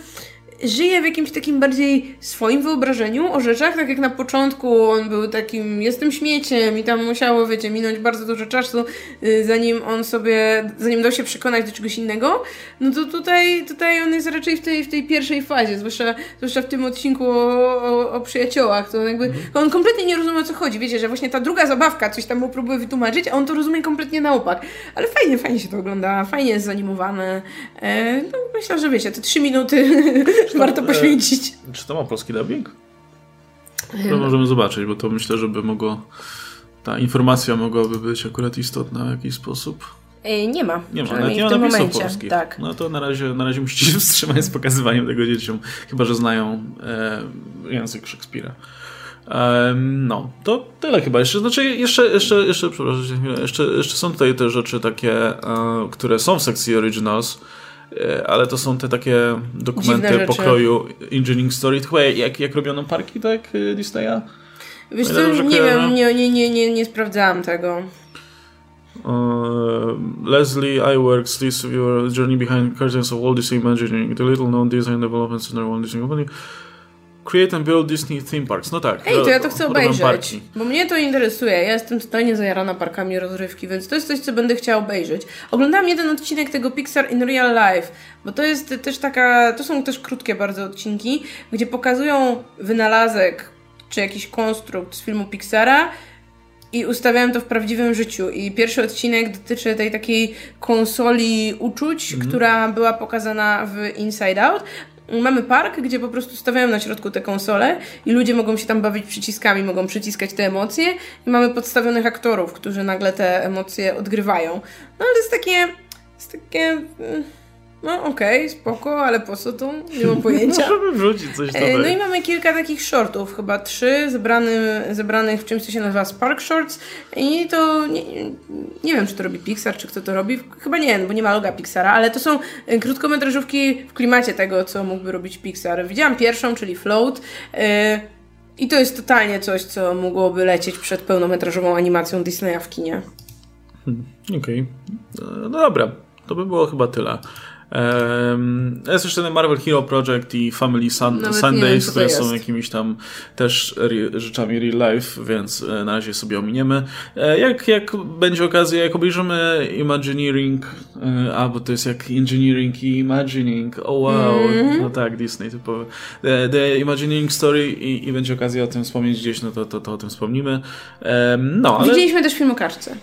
żyje w jakimś takim bardziej swoim wyobrażeniu o rzeczach, tak jak na początku on był takim, jestem śmieciem i tam musiało, wiecie, minąć bardzo dużo czasu, y, zanim on sobie, zanim dał się przekonać do czegoś innego, no to tutaj, tutaj on jest raczej w tej, w tej pierwszej fazie, zwłaszcza, zwłaszcza w tym odcinku o, o, o przyjaciołach, to jakby, mhm. on kompletnie nie rozumie o co chodzi, wiecie, że właśnie ta druga zabawka coś tam mu próbuje wytłumaczyć, a on to rozumie kompletnie na opak, ale fajnie, fajnie się to ogląda, fajnie jest zanimowane, e, no myślę, że wiecie, te trzy minuty to, warto poświęcić. E, czy to ma polski dubbing? To możemy zobaczyć, bo to myślę, żeby mogło. Ta informacja mogłaby być akurat istotna w jakiś sposób. E, nie ma. Nie ma, nawet nie ma napisów polskich. Tak. No to na razie, na razie musicie się wstrzymać z pokazywaniem tego dzieciom, chyba że znają e, język Szekspira. no, to tyle chyba. Jeszcze, znaczy jeszcze, jeszcze, jeszcze, przepraszam, jeszcze, jeszcze są tutaj te rzeczy takie, e, które są w sekcji Originals. E, ale to są te takie dokumenty pokroju Engineering Story. Chyba jak, jak robiono parki, tak, e, Disneya? Wiesz co, nie wiem, nie, nie, nie, nie, nie sprawdzałam tego. Uh, Leslie Iwerks lists your journey behind curtains of Walt Disney Imagineering, the little known design development center Walt Disney Company. Create and Build Disney Theme Parks. No tak. Ej, to ja to chcę obejrzeć. Parki. Bo mnie to interesuje. Ja jestem totalnie zajarana parkami rozrywki, więc to jest coś, co będę chciała obejrzeć. Oglądałam jeden odcinek tego Pixar in Real Life, bo to jest też taka. To są też krótkie bardzo odcinki, gdzie pokazują wynalazek czy jakiś konstrukt z filmu Pixara i ustawiałem to w prawdziwym życiu. I pierwszy odcinek dotyczy tej takiej konsoli uczuć, mm. która była pokazana w Inside Out, mamy park, gdzie po prostu stawiają na środku te konsole i ludzie mogą się tam bawić przyciskami, mogą przyciskać te emocje i mamy podstawionych aktorów, którzy nagle te emocje odgrywają. No ale jest takie, jest takie mm, no okej, okay, spoko, ale po co to? Nie mam pojęcia. Możemy wrzucić coś e, No i mamy kilka takich shortów, chyba trzy, zebrany, zebranych w czymś, co się nazywa Spark Shorts i to nie, nie wiem, czy to robi Pixar, czy kto to robi. Chyba nie, bo nie ma loga Pixara, ale to są e, krótkometrażówki w klimacie tego, co mógłby robić Pixar. Widziałam pierwszą, czyli Float e, i to jest totalnie coś, co mogłoby lecieć przed pełnometrażową animacją Disneya w kinie. Hmm, okej. Okay. No dobra, to by było chyba tyle. Um, jest jeszcze ten Marvel Hero Project i Family Sun Sundays, wiem, które są jakimiś tam też rzeczami real life, więc e, na razie sobie ominiemy. E, jak, jak będzie okazja, jak obejrzymy Imagineering, e, a bo to jest jak Engineering i Imagining, oh wow, mm -hmm. no tak, Disney typowy. The, the Imagineering Story i, i, będzie okazja o tym wspomnieć gdzieś, no to, to, to o tym wspomnimy. Um, no, ale... Widzieliśmy też film o kartce.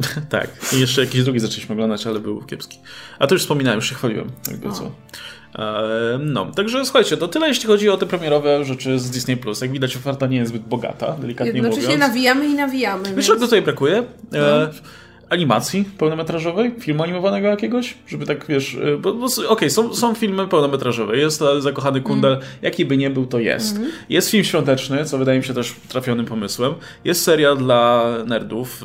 tak. I jeszcze jakiś drugi zaczęliśmy oglądać, ale był kiepski. A to już wspominałem, już się chwaliłem. Jakby co. No, także słuchajcie, to tyle jeśli chodzi o te premierowe rzeczy z Disney+. Plus. Jak widać oferta nie jest zbyt bogata, delikatnie znaczy mówiąc. się nawijamy i nawijamy. Wiesz, więc... czego tutaj brakuje? No. Animacji pełnometrażowej, filmu animowanego jakiegoś, żeby tak, wiesz, y, bo, bo okej, okay, są, są filmy pełnometrażowe, jest Zakochany Kundel, mm. jaki by nie był, to jest. Mm. Jest film świąteczny, co wydaje mi się też trafionym pomysłem, jest serial dla nerdów,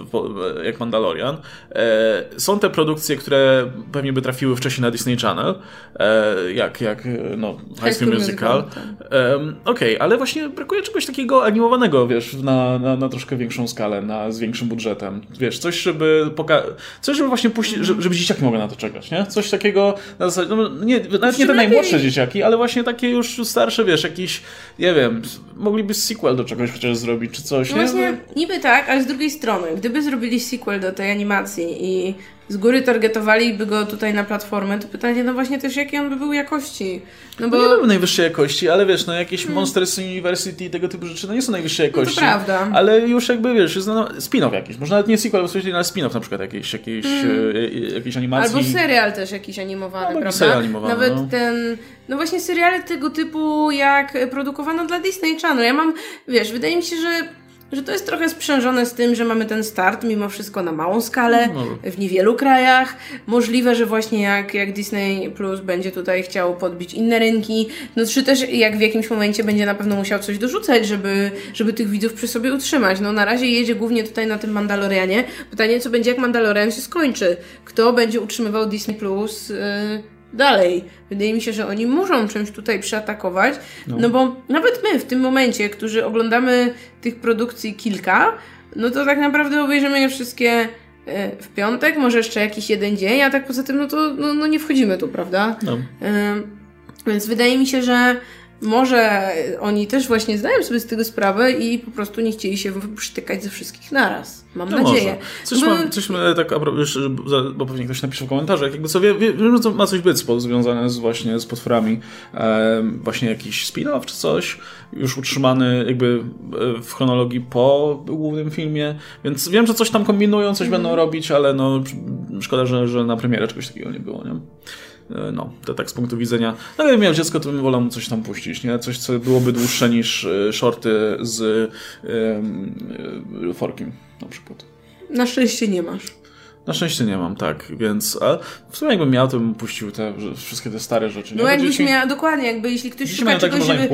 jak Mandalorian, e, są te produkcje, które pewnie by trafiły wcześniej na Disney Channel, e, jak, jak no, High School Musical. Tak. E, okej, okay, ale właśnie brakuje czegoś takiego animowanego, wiesz, na, na, na troszkę większą skalę, na, z większym budżetem. Wiesz, coś, żeby poka- coś, żeby właśnie puścić, żeby, żeby dzieciaki mogły na to czekać, nie? Coś takiego, na zasadzie, no, nie, nawet nie te najmłodsze dzieciaki, ale właśnie takie już starsze, wiesz, jakiś, nie wiem, mogliby sequel do czegoś chociaż zrobić, czy coś, no nie? Właśnie, niby tak, ale z drugiej strony, gdyby zrobili sequel do tej animacji i z góry targetowaliby go tutaj na platformę, to pytanie, no właśnie też jakiej on by był jakości. No bo... No nie był najwyższej jakości, ale wiesz, no jakieś hmm. Monsters University i tego typu rzeczy, no nie są najwyższej jakości. No to prawda. Ale już jakby, wiesz, jest no, spin-off jakiś. Może nawet nie sequel, ale spin-off na przykład jakiejś, jakiejś, hmm. e, jakiejś animacji. Albo serial też jakiś animowany, no, prawda? Serial animowany, Nawet no. ten, no właśnie seriale tego typu jak produkowano dla Disney Channel. Ja mam, wiesz, wydaje mi się, że że to jest trochę sprzężone z tym, że mamy ten start mimo wszystko na małą skalę, no. w niewielu krajach. Możliwe, że właśnie jak, jak Disney Plus będzie tutaj chciał podbić inne rynki, no czy też jak w jakimś momencie będzie na pewno musiał coś dorzucać, żeby, żeby tych widzów przy sobie utrzymać. No na razie jedzie głównie tutaj na tym Mandalorianie. Pytanie, co będzie jak Mandalorian się skończy? Kto będzie utrzymywał Disney Plus? Yy dalej. Wydaje mi się, że oni muszą czymś tutaj przeatakować, no. no bo nawet my w tym momencie, którzy oglądamy tych produkcji kilka, no to tak naprawdę obejrzymy je wszystkie e, w piątek, może jeszcze jakiś jeden dzień, a tak poza tym, no to no, no nie wchodzimy tu, prawda? No. Więc wydaje mi się, że może oni też właśnie zdają sobie z tego sprawę i po prostu nie chcieli się przytykać ze wszystkich naraz. Mam no nadzieję. Może. Coś, bo... mam, coś tak, już, bo pewnie ktoś napisze w komentarzach, jakby sobie, wiem, że ma coś być związane z, właśnie z potworami, e, właśnie jakiś spin-off czy coś, już utrzymany jakby e, w chronologii po głównym filmie, więc wiem, że coś tam kombinują, coś mm. będą robić, ale no szkoda, że, że na premierę czegoś takiego nie było, nie? E, no, to tak z punktu widzenia. No, gdybym miał dziecko, to bym wolał mu coś tam puścić, nie? Coś, co byłoby dłuższe niż e, shorty z Forkiem na przykład. Na szczęście nie masz. Na szczęście nie mam, tak, więc a w sumie jakbym miał, to bym puścił te wszystkie te stare rzeczy. Nie? No jakbyś dzieci... miał, dokładnie, jakby jeśli ktoś szuka tak, czegoś, żeby...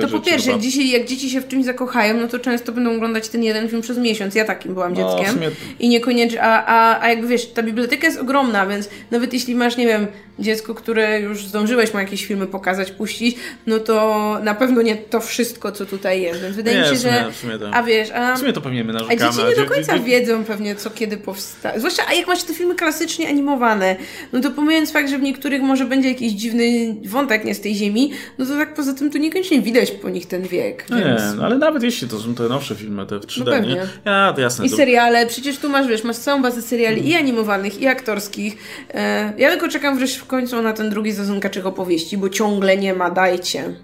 To po pierwsze, dzisiaj, jak dzieci się w czymś zakochają, no to często będą oglądać ten jeden film przez miesiąc. Ja takim byłam no, dzieckiem. Sumie... I niekoniecznie, a, a, a jakby wiesz, ta biblioteka jest ogromna, więc nawet jeśli masz, nie wiem, dziecko, które już zdążyłeś mu jakieś filmy pokazać, puścić, no to na pewno nie to wszystko, co tutaj jest. Więc wydaje nie, mi się, sumie, że... W sumie to, a wiesz, a... W sumie to pewnie my narzekamy. A dzieci nie do końca wiedzą pewnie, co kiedy powstaje. Zwłaszcza, a jak masz te filmy klasycznie animowane, no to pomijając fakt, że w niektórych może będzie jakiś dziwny wątek nie z tej ziemi, no to tak poza tym tu niekoniecznie widać po nich ten wiek. Więc... Nie, no ale nawet jeśli to są te nowsze filmy, te w 3D, no pewnie. Ja, to jasne. I to... seriale, przecież tu masz, wiesz, masz całą bazę seriali i animowanych, i aktorskich. E, ja tylko czekam wreszcie w końcu na ten drugi sezon Kaczych opowieści, bo ciągle nie ma, dajcie.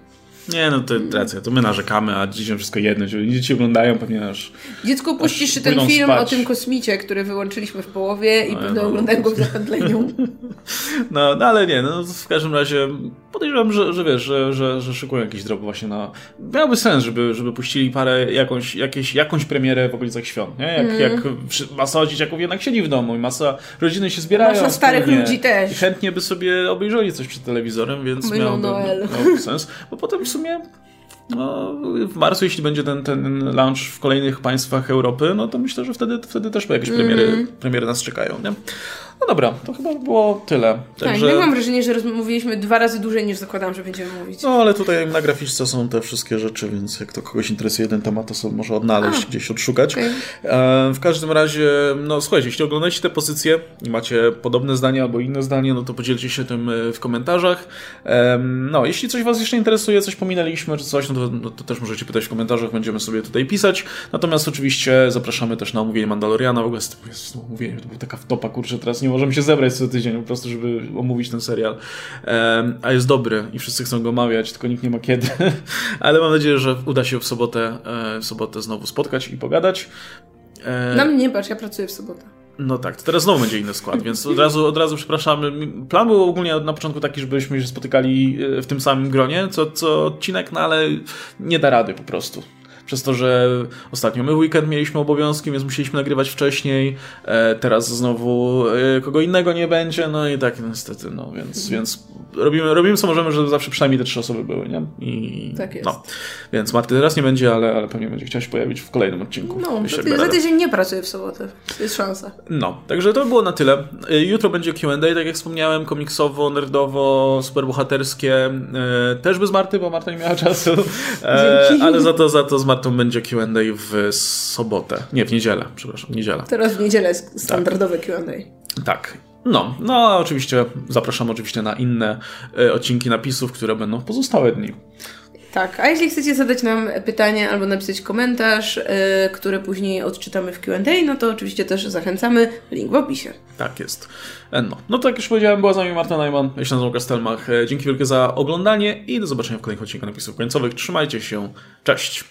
Nie, no to racja, to my narzekamy, a dzisiaj wszystko jedno. Dzieci oglądają pewnie nasz. Dziecko puścisz ten film spać. o tym kosmicie, który wyłączyliśmy w połowie i no, pewnie no, oglądają go w zapętleniu. No, no ale nie, no w każdym razie podejrzewam, że, że wiesz, że, że, że szykują jakiś drop właśnie na... Miałby sens, żeby, żeby puścili parę, jakąś, jakieś, jakąś premierę w okolicach świąt, nie? Jak, mm. jak masa dzieciaków jednak siedzi w domu i masa rodziny się zbierają. Masa starych ludzi też. I chętnie by sobie obejrzeli coś przed telewizorem, więc miałby, miałby sens. Bo potem w sumie no, w marcu, jeśli będzie ten, ten launch w kolejnych państwach Europy, no to myślę, że wtedy, wtedy też jakieś premiery, mm. premiery nas czekają. Nie? No dobra, to chyba było tyle. Tak, Także... Tak, mam wrażenie, że mówiliśmy dwa razy dłużej niż zakładam, że będziemy mówić. No ale tutaj na graficzce są te wszystkie rzeczy, więc jak to kogoś interesuje jeden temat, to sobie może odnaleźć, A, gdzieś odszukać. Okay. E, w każdym razie, no słuchajcie, jeśli oglądacie te pozycje i macie podobne zdanie albo inne zdanie, no to podzielcie się tym e, w komentarzach. E, no, jeśli coś Was jeszcze interesuje, coś pominęliśmy czy coś, no to, no to też możecie pytać w komentarzach, będziemy sobie tutaj pisać. Natomiast oczywiście zapraszamy też na omówienie Mandaloriana. W ogóle jest, omówienie, to była taka wtopa, kurczę, teraz nie możemy się zebrać co tydzień po prostu, żeby omówić ten serial. a jest dobry i wszyscy chcą go omawiać, tylko nikt nie ma kiedy. Ale mam nadzieję, że uda się w sobotę, e, w sobotę znowu spotkać i pogadać. E, Na mnie nie patrz, ja pracuję w sobotę. No tak, to teraz znowu będzie inny skład, więc od razu, od razu przepraszamy. Plan był ogólnie na początku taki, żebyśmy się spotykali e, w tym samym gronie co, co odcinek, no ale nie da rady po prostu przez to, że ostatnio my w weekend mieliśmy obowiązki, więc musieliśmy nagrywać wcześniej, e, teraz znowu e, kogo innego nie będzie, no i tak niestety, no więc, mhm. więc robimy, robimy co możemy, żeby zawsze przynajmniej te trzy osoby były, nie? I, tak jest. No. Więc Marty teraz nie będzie, ale, ale pewnie będzie chciał się pojawić w kolejnym odcinku. No, za, za tydzień nie pracuję w sobotę, jest szansa. No, także to było na tyle. E, jutro będzie Q&A, tak jak wspomniałem, komiksowo, nerdowo, superbohaterskie, też bez Marty, bo Marta nie miała czasu, e, ale za to, za to z Martą będzie Q&A w sobotę, nie, w niedzielę, przepraszam, niedziela. Teraz w niedzielę jest standardowe tak. Q&A. Tak. No, no a oczywiście zapraszam oczywiście na inne y, odcinki napisów, które będą w pozostałe dni. Tak, a jeśli chcecie zadać nam pytanie albo napisać komentarz, yy, który później odczytamy w QA, no to oczywiście też zachęcamy. Link w opisie. Tak jest. E, no, no tak jak już powiedziałem, była z nami Marta Najman, ja się nazywam Kastelmach. Dzięki wielkie za oglądanie i do zobaczenia w kolejnych odcinkach napisów końcowych. Trzymajcie się, cześć!